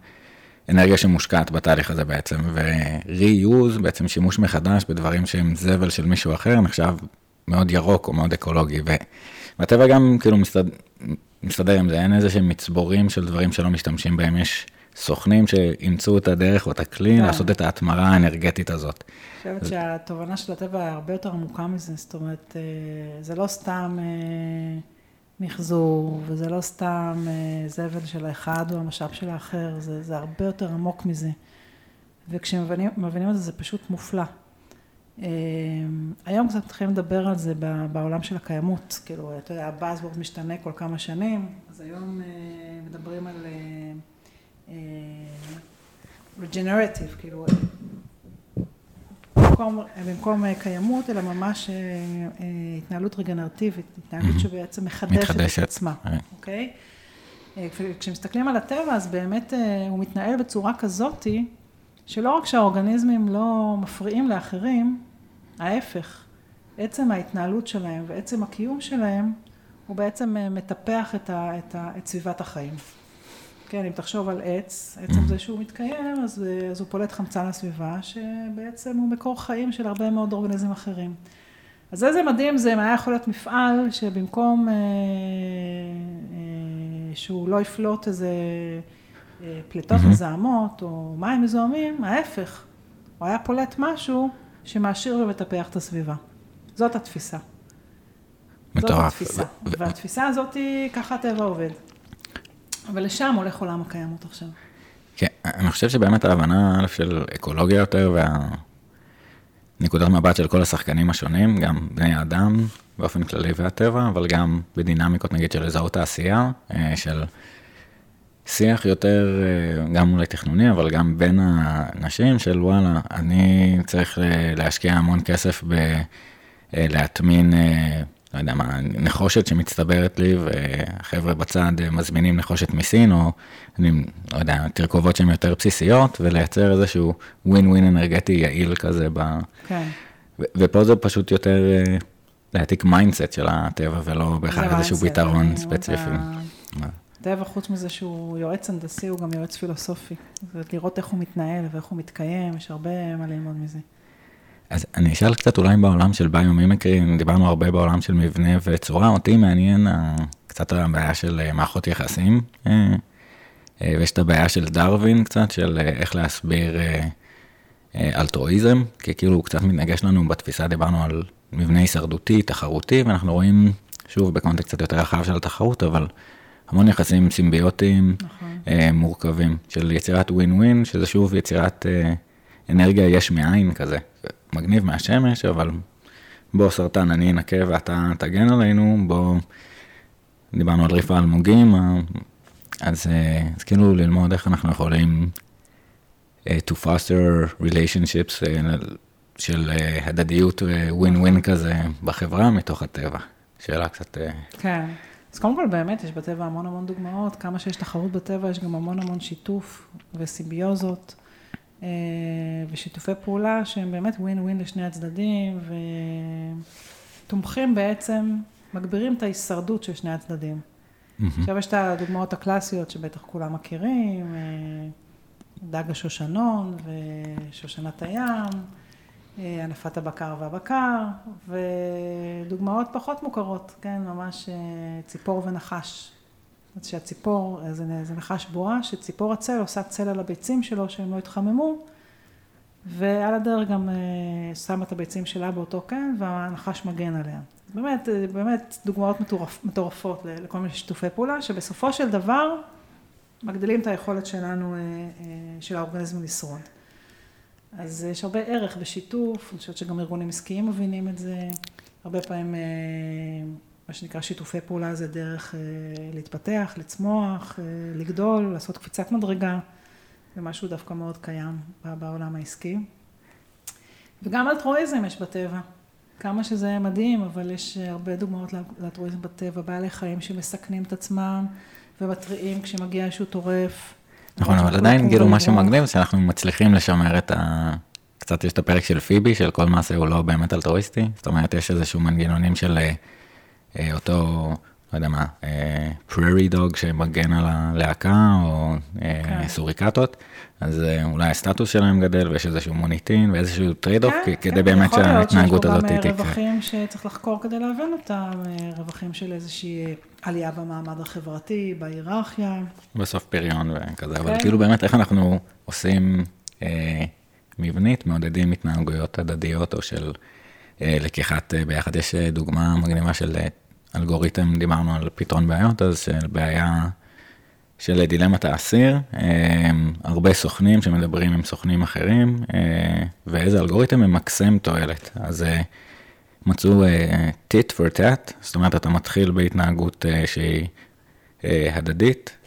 אנרגיה שמושקעת בתהליך הזה בעצם, ו-reuse, בעצם שימוש מחדש בדברים שהם זבל של מישהו אחר, נחשב מאוד ירוק או מאוד אקולוגי, והטבע גם כאילו מסתד... מסתדר עם זה, אין איזה שהם מצבורים של דברים שלא משתמשים בהם, יש סוכנים שאימצו את הדרך או את הכלי כן. לעשות את ההתמרה האנרגטית הזאת. אני חושבת שהתובנה של הטבע הרבה יותר עמוקה מזה, זאת אומרת, אה, זה לא סתם אה, מחזור, וזה לא סתם אה, זבל של האחד או המשאב של האחר, זה, זה הרבה יותר עמוק מזה. וכשמבינים מבינים את זה, זה פשוט מופלא. אה, היום קצת מתחילים לדבר על זה בעולם של הקיימות, כאילו, אתה יודע, הבאזוורד משתנה כל כמה שנים, אז היום אה, מדברים על regenerative, כאילו, במקום, במקום אה, קיימות, אלא ממש אה, אה, התנהלות רגנרטיבית, התנהלות שבעצם מחדשת. את עצמה. אוקיי? כשמסתכלים על הטבע, אז באמת הוא מתנהל בצורה כזאתי, שלא רק שהאורגניזמים לא מפריעים לאחרים, ההפך, עצם ההתנהלות שלהם ועצם הקיום שלהם, הוא בעצם מטפח את, ה, את, ה, את סביבת החיים. כן, אם תחשוב על עץ, עצם זה שהוא מתקיים, אז, אה, אז הוא פולט חמצן לסביבה, שבעצם הוא מקור חיים של הרבה מאוד אורגניזמים אחרים. אז איזה מדהים זה אם היה יכול להיות מפעל שבמקום אה, אה, שהוא לא יפלוט איזה אה, פליטות. מזהמות או מים מזוהמים, ההפך, הוא היה פולט משהו שמעשיר ומטפח את הסביבה. זאת התפיסה. זאת מטורף. התפיסה. ו- ו- והתפיסה הזאת, היא, ככה הטבע עובד. אבל לשם הולך עולם הקיימות עכשיו. כן, אני חושב שבאמת ההבנה של אקולוגיה יותר והנקודת מבט של כל השחקנים השונים, גם בני האדם באופן כללי והטבע, אבל גם בדינמיקות נגיד של אזור תעשייה, אה, של שיח יותר, אה, גם אולי תכנוני, אבל גם בין האנשים של וואלה, אני צריך אה, להשקיע המון כסף בלהטמין, לא יודע מה, נחושת שמצטברת לי, וחבר'ה בצד מזמינים נחושת מסין, או אני לא יודע, תרכובות שהן יותר בסיסיות, ולייצר איזשהו ווין ווין אנרגטי יעיל כזה ב... כן. ו- ופה זה פשוט יותר אה, להעתיק mindset של הטבע, ולא בהכרח איזשהו פתרון ספציפי. אתה- טבע, חוץ מזה שהוא יועץ הנדסי, הוא גם יועץ פילוסופי. לראות איך הוא מתנהל ואיך הוא מתקיים, יש הרבה מה ללמוד מזה. אז אני אשאל קצת אולי בעולם של ביומימיקרי, דיברנו הרבה בעולם של מבנה וצורה, אותי מעניין קצת הבעיה של אה, מערכות יחסים, אה, אה, ויש את הבעיה של דרווין קצת, של איך להסביר אלטרואיזם, כי כאילו הוא קצת מתנגש לנו בתפיסה, דיברנו על מבנה הישרדותי, תחרותי, ואנחנו רואים, שוב, בקונטקסט קצת יותר רחב של התחרות, אבל המון יחסים סימביוטיים, נכון. מורכבים, של יצירת ווין ווין, שזה שוב יצירת אנרגיה יש מאין כזה. מגניב מהשמש, אבל בוא סרטן, אני אנקה ואתה תגן עלינו, בוא, דיברנו על ריף האלמוגים, אז, אה, אז כאילו ללמוד איך אנחנו יכולים אה, to foster relationships אה, של הדדיות ווין ווין כזה בחברה מתוך הטבע. שאלה קצת... כן. אז קודם כל, באמת, יש בטבע המון המון דוגמאות. כמה שיש תחרות בטבע, יש גם המון המון שיתוף וסימביוזות ושיתופי פעולה שהם באמת ווין ווין לשני הצדדים, ותומכים בעצם, מגבירים את ההישרדות של שני הצדדים. עכשיו יש את הדוגמאות הקלאסיות שבטח כולם מכירים, אה, דג השושנון ושושנת הים, אה, הנפת הבקר והבקר, ודוגמאות פחות מוכרות, כן, ממש אה, ציפור ונחש. אז שהציפור, זה, זה נחש בועה, שציפור הצל עושה צל על הביצים שלו שהם לא יתחממו, ועל הדרך גם אה, שמה את הביצים שלה באותו קן, והנחש מגן עליה. באמת, אה, באמת דוגמאות מטורפ, מטורפות לכל מיני שיתופי פעולה, שבסופו של דבר מגדילים את היכולת שלנו, אה, של האורגניזם לשרוד. אז יש הרבה ערך בשיתוף, אני חושבת שגם ארגונים עסקיים מבינים את זה. הרבה פעמים, מה שנקרא שיתופי פעולה זה דרך אה, להתפתח, לצמוח, אה, לגדול, לעשות קפיצת מדרגה. זה משהו דווקא מאוד קיים בעולם העסקי. וגם אלטרואיזם יש בטבע. כמה שזה מדהים, אבל יש הרבה דוגמאות לאל- לאלטרואיזם בטבע, בעלי חיים שמסכנים את עצמם ומתריעים כשמגיע איזשהו טורף. נכון, אבל עדיין כאילו מה שמגניב שאנחנו מצליחים לשמר את ה... קצת יש את הפרק של פיבי, של כל מעשה הוא לא באמת אלטרואיסטי, זאת אומרת יש איזשהו מנגנונים של אה, אותו, לא יודע מה, prairie dog שמגן על הלהקה, או אה, כן. סוריקטות, אז אה, אולי הסטטוס שלהם גדל ויש איזשהו מוניטין ואיזשהו trade off, כן, כדי כן, באמת יכול להיות שההתנהגות הזאת שיש פה גם תקרה. רווחים שצריך לחקור כדי להבין אותם, אה, רווחים של איזושהי עלייה במעמד החברתי, בהיררכיה. בסוף פריון וכזה, אבל כן. כאילו באמת איך אנחנו עושים אה, מבנית, מעודדים התנהגויות הדדיות או של אה, לקיחת אה, ביחד. יש אה, דוגמה מגניבה של אה, אלגוריתם, דיברנו על פתרון בעיות, אז של בעיה של דילמת האסיר, אה, הרבה סוכנים שמדברים עם סוכנים אחרים, אה, ואיזה אלגוריתם ממקסם תועלת. אז אה, מצאו אה, tit for tat, זאת אומרת, אתה מתחיל בהתנהגות שהיא הדדית,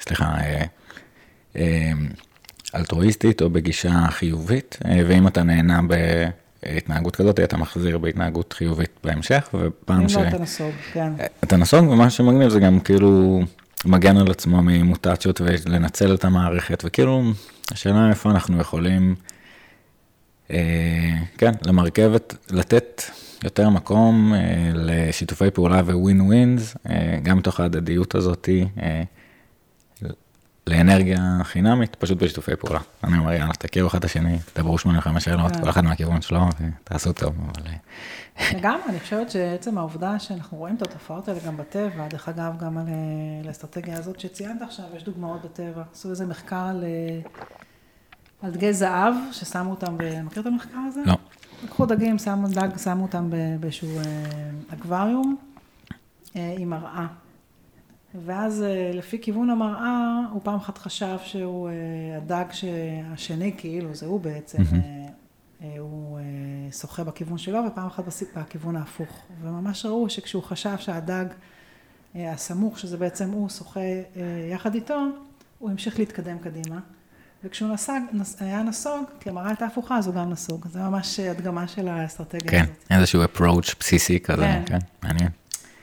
סליחה, אלטרואיסטית או בגישה חיובית, ואם אתה נהנה התנהגות כזאת, אתה מחזיר בהתנהגות חיובית בהמשך, ופעם ש... אתה נסוג, כן. אתה נסוג, ומה שמגניב זה גם כאילו מגן על עצמו ממוטציות ולנצל את המערכת, וכאילו, השאלה איפה אנחנו יכולים, אה, כן, למרכב, את- לתת יותר מקום אה, לשיתופי פעולה וווין ווינס, אה, גם מתוך ההדדיות הזאת, אה, לאנרגיה חינמית, פשוט בשיתופי פעולה. אני אומר, יאללה, תכירו אחד את השני, דברו 85 שאלות, כן. כל אחד מהכיוון שלו, ותעשו טוב, אבל... אה, <laughs> לגמרי, אני חושבת שעצם העובדה שאנחנו רואים את התופעות האלה גם בטבע, דרך אגב, גם על, אה, לאסטרטגיה הזאת שציינת עכשיו, יש דוגמאות בטבע. עשו איזה מחקר על, אה, על דגי זהב, ששמו אותם, ב... מכיר את המחקר הזה? לא. לקחו דגים, שמו דג, שמו אותם באיזשהו אה, אקווריום אה, עם מראה. ואז אה, לפי כיוון המראה, הוא פעם אחת חשב שהוא אה, הדג השני, כאילו, זה הוא בעצם, אה, הוא שוחה בכיוון שלו, ופעם אחת בכיוון ההפוך. וממש ראו שכשהוא חשב שהדג הסמוך, שזה בעצם הוא שוחה יחד איתו, הוא המשיך להתקדם קדימה. וכשהוא נסג, נס, היה נסוג, כי המראה הייתה הפוכה, אז הוא גם נסוג. זה ממש הדגמה של האסטרטגיה כן, הזאת. איזשהו approach בסיסי כזה, כן. כן, מעניין.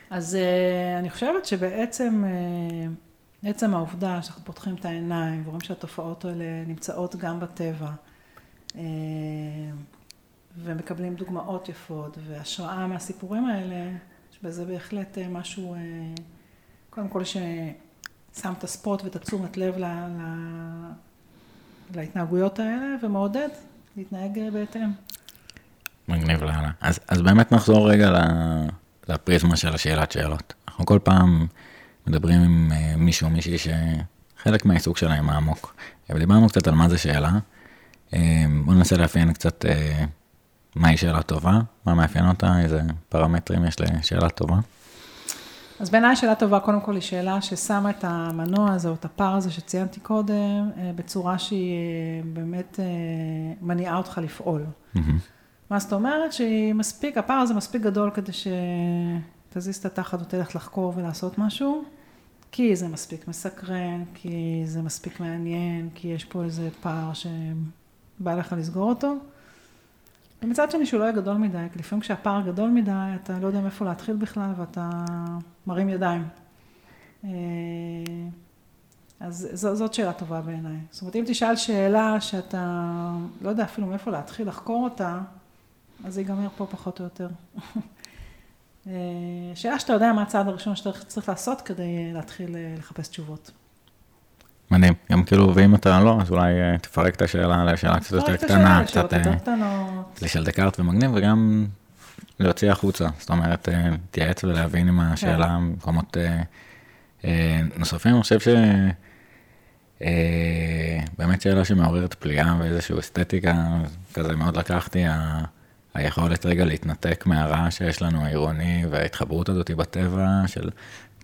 אז אה, אני חושבת שבעצם, אה, עצם העובדה שאנחנו פותחים את העיניים ורואים שהתופעות האלה נמצאות גם בטבע, אה, ומקבלים דוגמאות יפות והשראה מהסיפורים האלה, בזה בהחלט משהו, קודם כל ששם את הספוט ואת התשומת לב ל, ל, להתנהגויות האלה ומעודד להתנהג בהתאם. מגניב לאללה. אז, אז באמת נחזור רגע ל- לפריזמה של השאלת שאלות. אנחנו כל פעם מדברים עם אה, מישהו או מישהי שחלק מהעיסוק שלהם העמוק. ודיברנו קצת על מה זה שאלה. אה, בואו ננסה לאפיין קצת אה, מהי שאלה טובה, מה מאפיין אותה, איזה פרמטרים יש לשאלה טובה. אז בעיניי שאלה טובה, קודם כל היא שאלה ששמה את המנוע הזה או את הפער הזה שציינתי קודם, בצורה שהיא באמת מניעה אותך לפעול. מהמם. מה זאת אומרת? שהיא מספיק, הפער הזה מספיק גדול כדי שתזיז את התחת ותלך לחקור ולעשות משהו, כי זה מספיק מסקרן, כי זה מספיק מעניין, כי יש פה איזה פער שבא לך לסגור אותו. ומצד שני שהוא לא יהיה גדול מדי, כי לפעמים כשהפער גדול מדי, אתה לא יודע מאיפה להתחיל בכלל ואתה מרים ידיים. אה, אז ז- זאת שאלה טובה בעיניי. זאת אומרת, אם תשאל שאלה שאתה לא יודע אפילו מאיפה להתחיל לחקור אותה, אז זה ייגמר פה פחות או יותר. <laughs> אה, שאלה שאתה יודע מה הצעד הראשון שאתה צריך לעשות כדי אה, להתחיל אה, לחפש תשובות. מדהים. גם כאילו, ואם אתה לא, אז אולי תפרק את השאלה לשאלה קצת יותר קטנה, קצת... לשאול דקארט ומגניב, וגם להוציא החוצה. זאת אומרת, להתייעץ ולהבין עם השאלה כן. במקומות נוספים. אני חושב ש... אה, באמת שאלה שמעוררת פליאה ואיזושהי אסתטיקה, כזה מאוד לקחתי. היכולת רגע להתנתק מהרעש שיש לנו העירוני וההתחברות הזאת בטבע של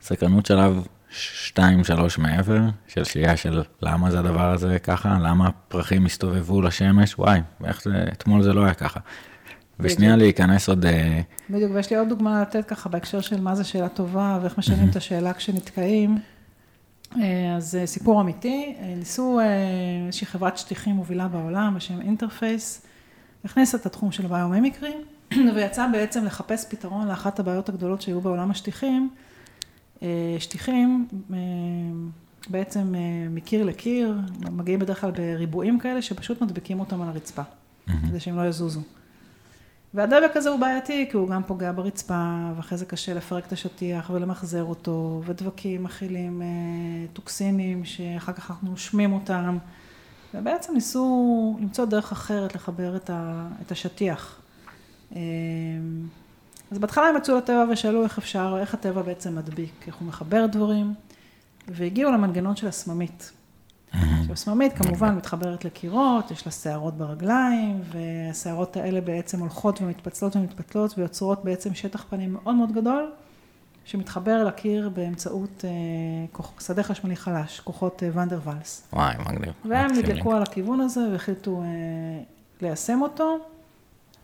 סקרנות שלב שתיים, שלוש מעבר, של שהייה של למה זה הדבר הזה ככה, למה הפרחים הסתובבו לשמש, וואי, ואיך זה, אתמול זה לא היה ככה. ושנייה. להיכנס עוד, אה, בדיוק, ויש לי עוד דוגמה לתת ככה בהקשר של מה זה שאלה טובה ואיך משנים את השאלה כשנתקעים. אה, אז אה, סיפור אמיתי, ניסו איזושהי חברת שטיחים מובילה בעולם בשם אינטרפייס, הכניסה את התחום של ביומימיקרי, ויצא בעצם לחפש פתרון לאחת הבעיות הגדולות שהיו בעולם השטיחים. אה, שטיחים אה, בעצם אה, מקיר לקיר, מגיעים בדרך כלל בריבועים כאלה, שפשוט מדביקים אותם על הרצפה, כדי שהם לא יזוזו. והדבק הזה הוא בעייתי, כי הוא גם פוגע ברצפה, ואחרי זה קשה לפרק את השטיח ולמחזר אותו, ודבקים מכילים טוקסינים, שאחר כך אנחנו נושמים אותם, ובעצם ניסו למצוא דרך אחרת לחבר את, ה, את השטיח. אה, אז בהתחלה הם יצאו לטבע ושאלו איך אפשר, איך הטבע בעצם מדביק, איך הוא מחבר דברים, והגיעו למנגנון של הסממית. עכשיו, הסממית כמובן מתחברת לקירות, יש לה שערות ברגליים, והשערות האלה בעצם הולכות ומתפצלות ומתפתלות ויוצרות בעצם שטח פנים מאוד מאוד גדול, שמתחבר לקיר באמצעות אה, כוח, שדה חשמלי חלש, כוחות אה, ונדר ואלס. וואי, מגניב. והם נדלקו על הכיוון הזה והחליטו אה, ליישם אותו,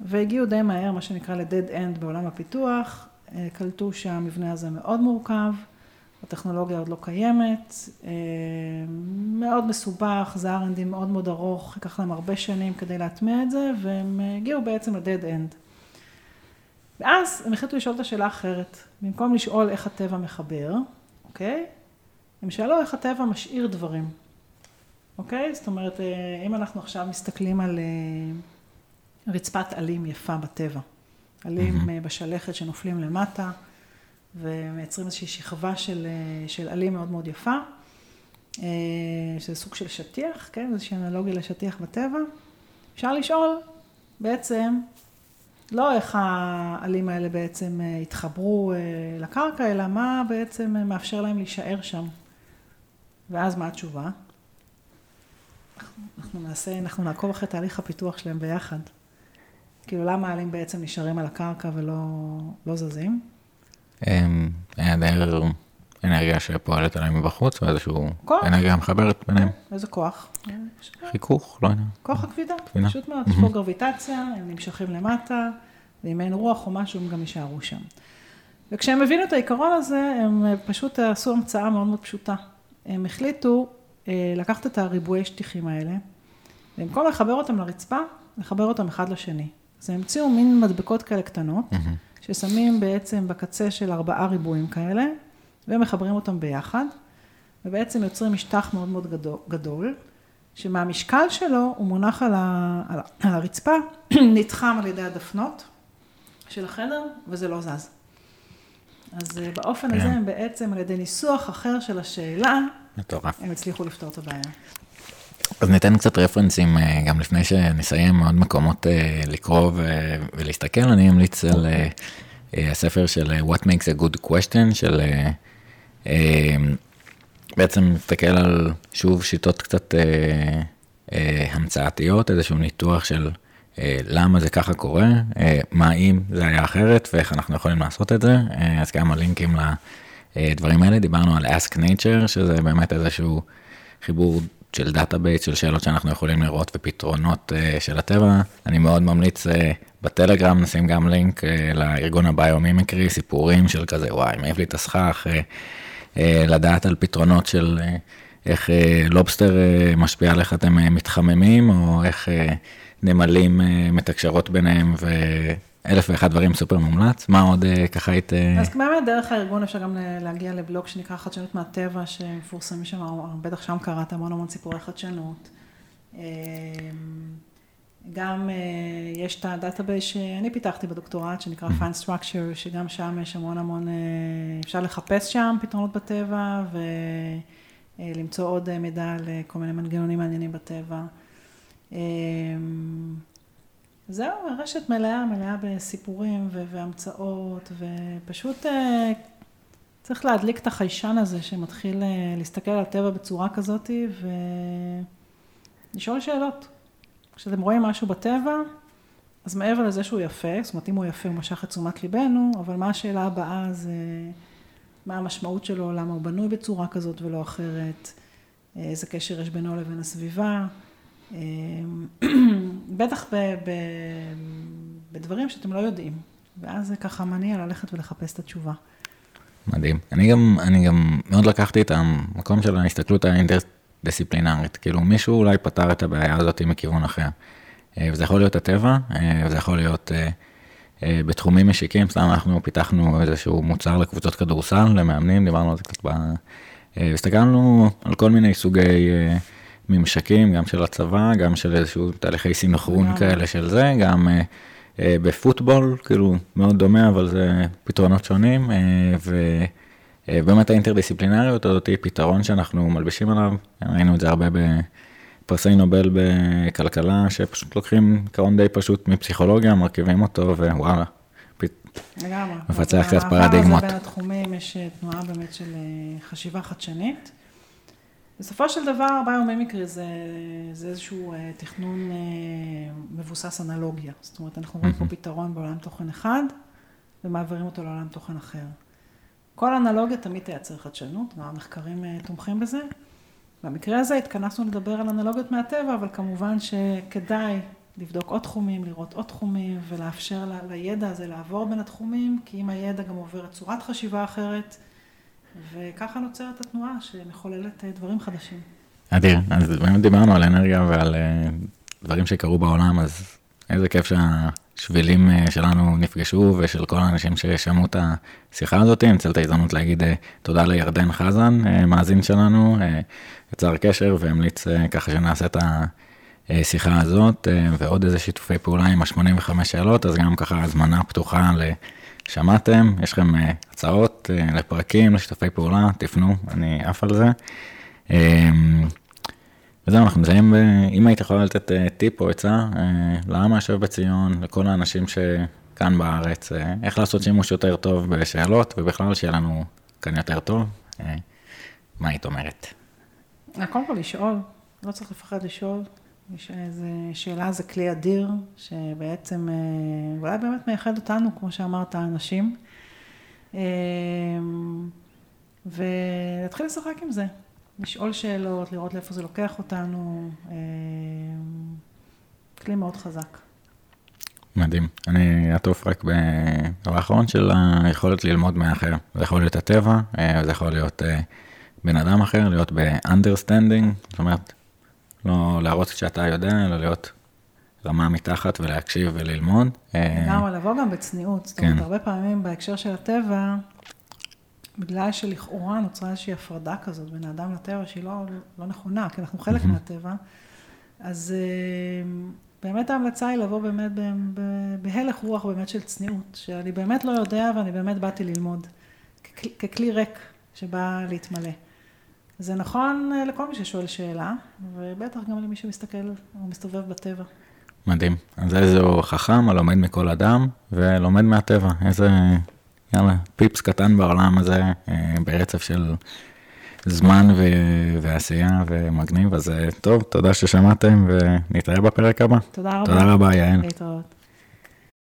והגיעו די מהר, מה שנקרא ל-dead end בעולם הפיתוח, אה, קלטו שהמבנה הזה מאוד מורכב, הטכנולוגיה עוד לא קיימת, אה, מאוד מסובך, זה R&D מאוד מאוד ארוך, ייקח להם הרבה שנים כדי להטמיע את זה, והם הגיעו בעצם ל-dead end. ואז הם החליטו לשאול את השאלה אחרת, במקום לשאול איך הטבע מחבר, אוקיי? הם שאלו איך הטבע משאיר דברים, אוקיי? זאת אומרת, אה, אם אנחנו עכשיו מסתכלים על אה, רצפת עלים יפה בטבע, עלים mm-hmm. בשלכת שנופלים למטה, ומייצרים איזושהי שכבה של, של עלים מאוד מאוד יפה, שזה סוג של שטיח, כן? איזושהי אנלוגיה לשטיח בטבע. אפשר לשאול בעצם לא איך העלים האלה בעצם אה, התחברו אה, לקרקע, אלא מה בעצם אה, מאפשר להם להישאר שם. ואז מה התשובה? אנחנו נעשה, אנחנו נעקוב אחרי תהליך הפיתוח שלהם ביחד. כאילו, למה העלים בעצם נשארים על הקרקע ולא לא זזים? היעדר אנרגיה שפועלת עליהם מבחוץ, ואיזשהו אנרגיה מחברת ביניהם. איזה כוח? חיכוך, לא יודע. כוח הכבידה, פשוט מאוד, יש פה גרביטציה, הם נמשכים למטה, ואם אין רוח או משהו, הם גם יישארו שם. וכשהם הבינו את העיקרון הזה, הם פשוט עשו המצאה מאוד מאוד פשוטה. הם החליטו אה, לקחת את הריבועי שטיחים האלה, במקום לחבר אותם לרצפה, לחבר אותם אחד לשני. אז הם המציאו מין מדבקות כאלה קטנות, ששמים בעצם בקצה של ארבעה ריבועים כאלה, ומחברים אותם ביחד, ובעצם יוצרים משטח מאוד מאוד גדול, שמהמשקל שלו הוא מונח על, ה, על, על הרצפה, <clears throat> נתחם על ידי הדפנות של החדר, וזה לא זז. אז אה, באופן. הזה כן. הם בעצם על ידי ניסוח אחר של השאלה, מטורף. הם הצליחו לפתור את הבעיה. אז ניתן קצת רפרנסים אה, גם לפני שנסיים עוד מקומות אה, לקרוא ולהסתכל, אני אמליץ על הספר של What Makes a Good Question של בעצם מסתכל על שוב שיטות קצת אה, אה, המצאתיות, איזשהו ניתוח של אה, למה זה ככה קורה, אה, מה אם זה היה אחרת ואיך אנחנו יכולים לעשות את זה, אה, אז כמה לינקים לדברים האלה, דיברנו על Ask Nature, שזה באמת איזשהו חיבור של database, של שאלות שאנחנו יכולים לראות ופתרונות אה, של הטבע. אני מאוד ממליץ אה, בטלגרם, נשים גם לינק אה, לארגון הביומימיקרי, סיפורים של כזה, וואי, מעיף לי את הסכך, אה, לדעת על פתרונות של אה, איך אה, לובסטר משפיע על איך אתם מתחממים, או איך נמלים מתקשרות ביניהם, ואלף ואחד דברים סופר מומלץ. מה עוד ככה היית... אז באמת דרך הארגון אפשר גם להגיע לבלוג שנקרא חדשנות מהטבע, שמפורסמים שם, בטח שם קראת המון המון סיפורי חדשנות. גם אה, יש את ה database שאני פיתחתי בדוקטורט, שנקרא אמ-המ. Find Structure, שגם שם יש המון המון, אה, אפשר לחפש שם פתרונות בטבע, ולמצוא uh, עוד מידע על כל מיני מנגנונים מעניינים בטבע. זהו, הרשת מלאה, מלאה בסיפורים והמצאות, ופשוט צריך להדליק את החיישן הזה שמתחיל להסתכל על הטבע בצורה כזאת, ולשאול שאלות. כשאתם רואים משהו בטבע, אז מעבר לזה שהוא יפה, זאת אומרת אם הוא יפה הוא משך את תשומת ליבנו, אבל מה השאלה הבאה זה מה המשמעות שלו, למה הוא בנוי בצורה כזאת ולא אחרת, איזה קשר יש בינו לבין הסביבה, <clears throat> בטח ב, ב, בדברים שאתם לא יודעים, ואז זה ככה מניע ללכת ולחפש את התשובה. מדהים. אני גם, אני גם מאוד לקחתי את המקום של ההסתכלות האינטרס... דיסציפלינרית, כאילו מישהו אולי פתר את הבעיה הזאת מכיוון אחר. אה, וזה יכול להיות הטבע, אה, וזה יכול להיות אה, בתחומים משיקים, סתם אנחנו פיתחנו איזשהו מוצר לקבוצות כדורסל, למאמנים, דיברנו על זה קצת ב... הסתכלנו על כל מיני סוגי ממשקים, גם של הצבא, גם של איזשהו תהליכי סינכרון כאלה של זה, גם בפוטבול, כאילו מאוד דומה, אבל זה פתרונות שונים, ו... אה, באמת האינטרדיסציפלינריות הזאת היא פתרון שאנחנו מלבישים עליו, ראינו את זה הרבה בפרסי נובל בכלכלה, שפשוט לוקחים עיקרון די פשוט מפסיכולוגיה, מרכיבים אותו ווואלה. לגמרי. מפצח קצת פרדיגמות. בין התחומים יש אה, תנועה באמת של אה, חשיבה חדשנית. בסופו של דבר ביומימיקרי זה, זה איזשהו תכנון מבוסס אנלוגיה. זאת אומרת, אנחנו רואים פה פתרון בעולם תוכן אחד ומעבירים אותו לעולם תוכן אחר. כל אנלוגיה תמיד תייצר חדשנות, והמחקרים אה, תומכים בזה. במקרה הזה התכנסנו לדבר על אנלוגיות מהטבע, אבל כמובן שכדאי לבדוק עוד תחומים, לראות עוד תחומים, ולאפשר לידע הזה לעבור בין התחומים, כי אם הידע גם עובר צורת חשיבה אחרת, וככה נוצרת התנועה שמחוללת אה, דברים חדשים. אדיר, אז באמת דיברנו על אנרגיה ועל אה, דברים שקרו בעולם, אז איזה כיף שהשבילים אה, שלנו נפגשו ושל כל האנשים ששמעו את השיחה הזאת. אנצל את ההזדמנות להגיד תודה לירדן חזן, מאזין שלנו, יצר קשר והמליץ ככה שנעשה את השיחה הזאת, ועוד איזה שיתופי פעולה עם ה-85 שאלות, אז גם ככה הזמנה פתוחה ל... שמעתם, יש לכם הצעות לפרקים, לשיתופי פעולה, תפנו, אני עף על זה. וזהו, אנחנו נסיים, אם היית יכולה לתת uh, טיפ או עצה, uh, לעם היושב בציון, לכל האנשים שכאן בארץ, איך לעשות שימוש יותר טוב בשאלות, ובכלל שיהיה לנו כאן יותר טוב, מה היית אומרת? קודם כל לשאול, לא צריך לפחד לשאול. איזה שאלה זה כלי אדיר, שבעצם אה, אולי באמת מייחד אותנו, כמו שאמרת, האנשים. אה, ולהתחיל לשחק עם זה, לשאול שאלות, לראות לאיפה זה לוקח אותנו, אה, כלי מאוד חזק. מדהים. אני אעטוף רק בדבר האחרון של היכולת ללמוד מאחר. זה יכול להיות הטבע, זה יכול להיות בן אדם אחר, להיות ב-understanding, זאת אומרת, לא להראות שאתה יודע, אלא להיות רמה מתחת ולהקשיב וללמוד. לגמרי, לבוא גם בצניעות. זאת אומרת, כן. הרבה פעמים בהקשר של הטבע, בגלל שלכאורה נוצרה איזושהי הפרדה כזאת בין האדם לטבע, שהיא לא, לא נכונה, כי אנחנו חלק מהטבע, אז אה, באמת ההמלצה היא לבוא באמת בהלך רוח באמת של צניעות, שאני באמת לא יודע ואני באמת באתי ללמוד, ככלי ריק שבא להתמלא. זה נכון אה, לכל מי ששואל שאלה, ובטח גם למי שמסתכל או מסתובב בטבע. מדהים. אז איזו חכם הלומד מכל אדם ולומד מהטבע. איזה, יאללה, פיפס קטן בעולם הזה, אה, ברצף של זמן ו- ועשייה ומגניב. אז אה, טוב, תודה ששמעתם ונתראה בפרק הבא. תודה רבה. תודה רבה, יעל. להתראות.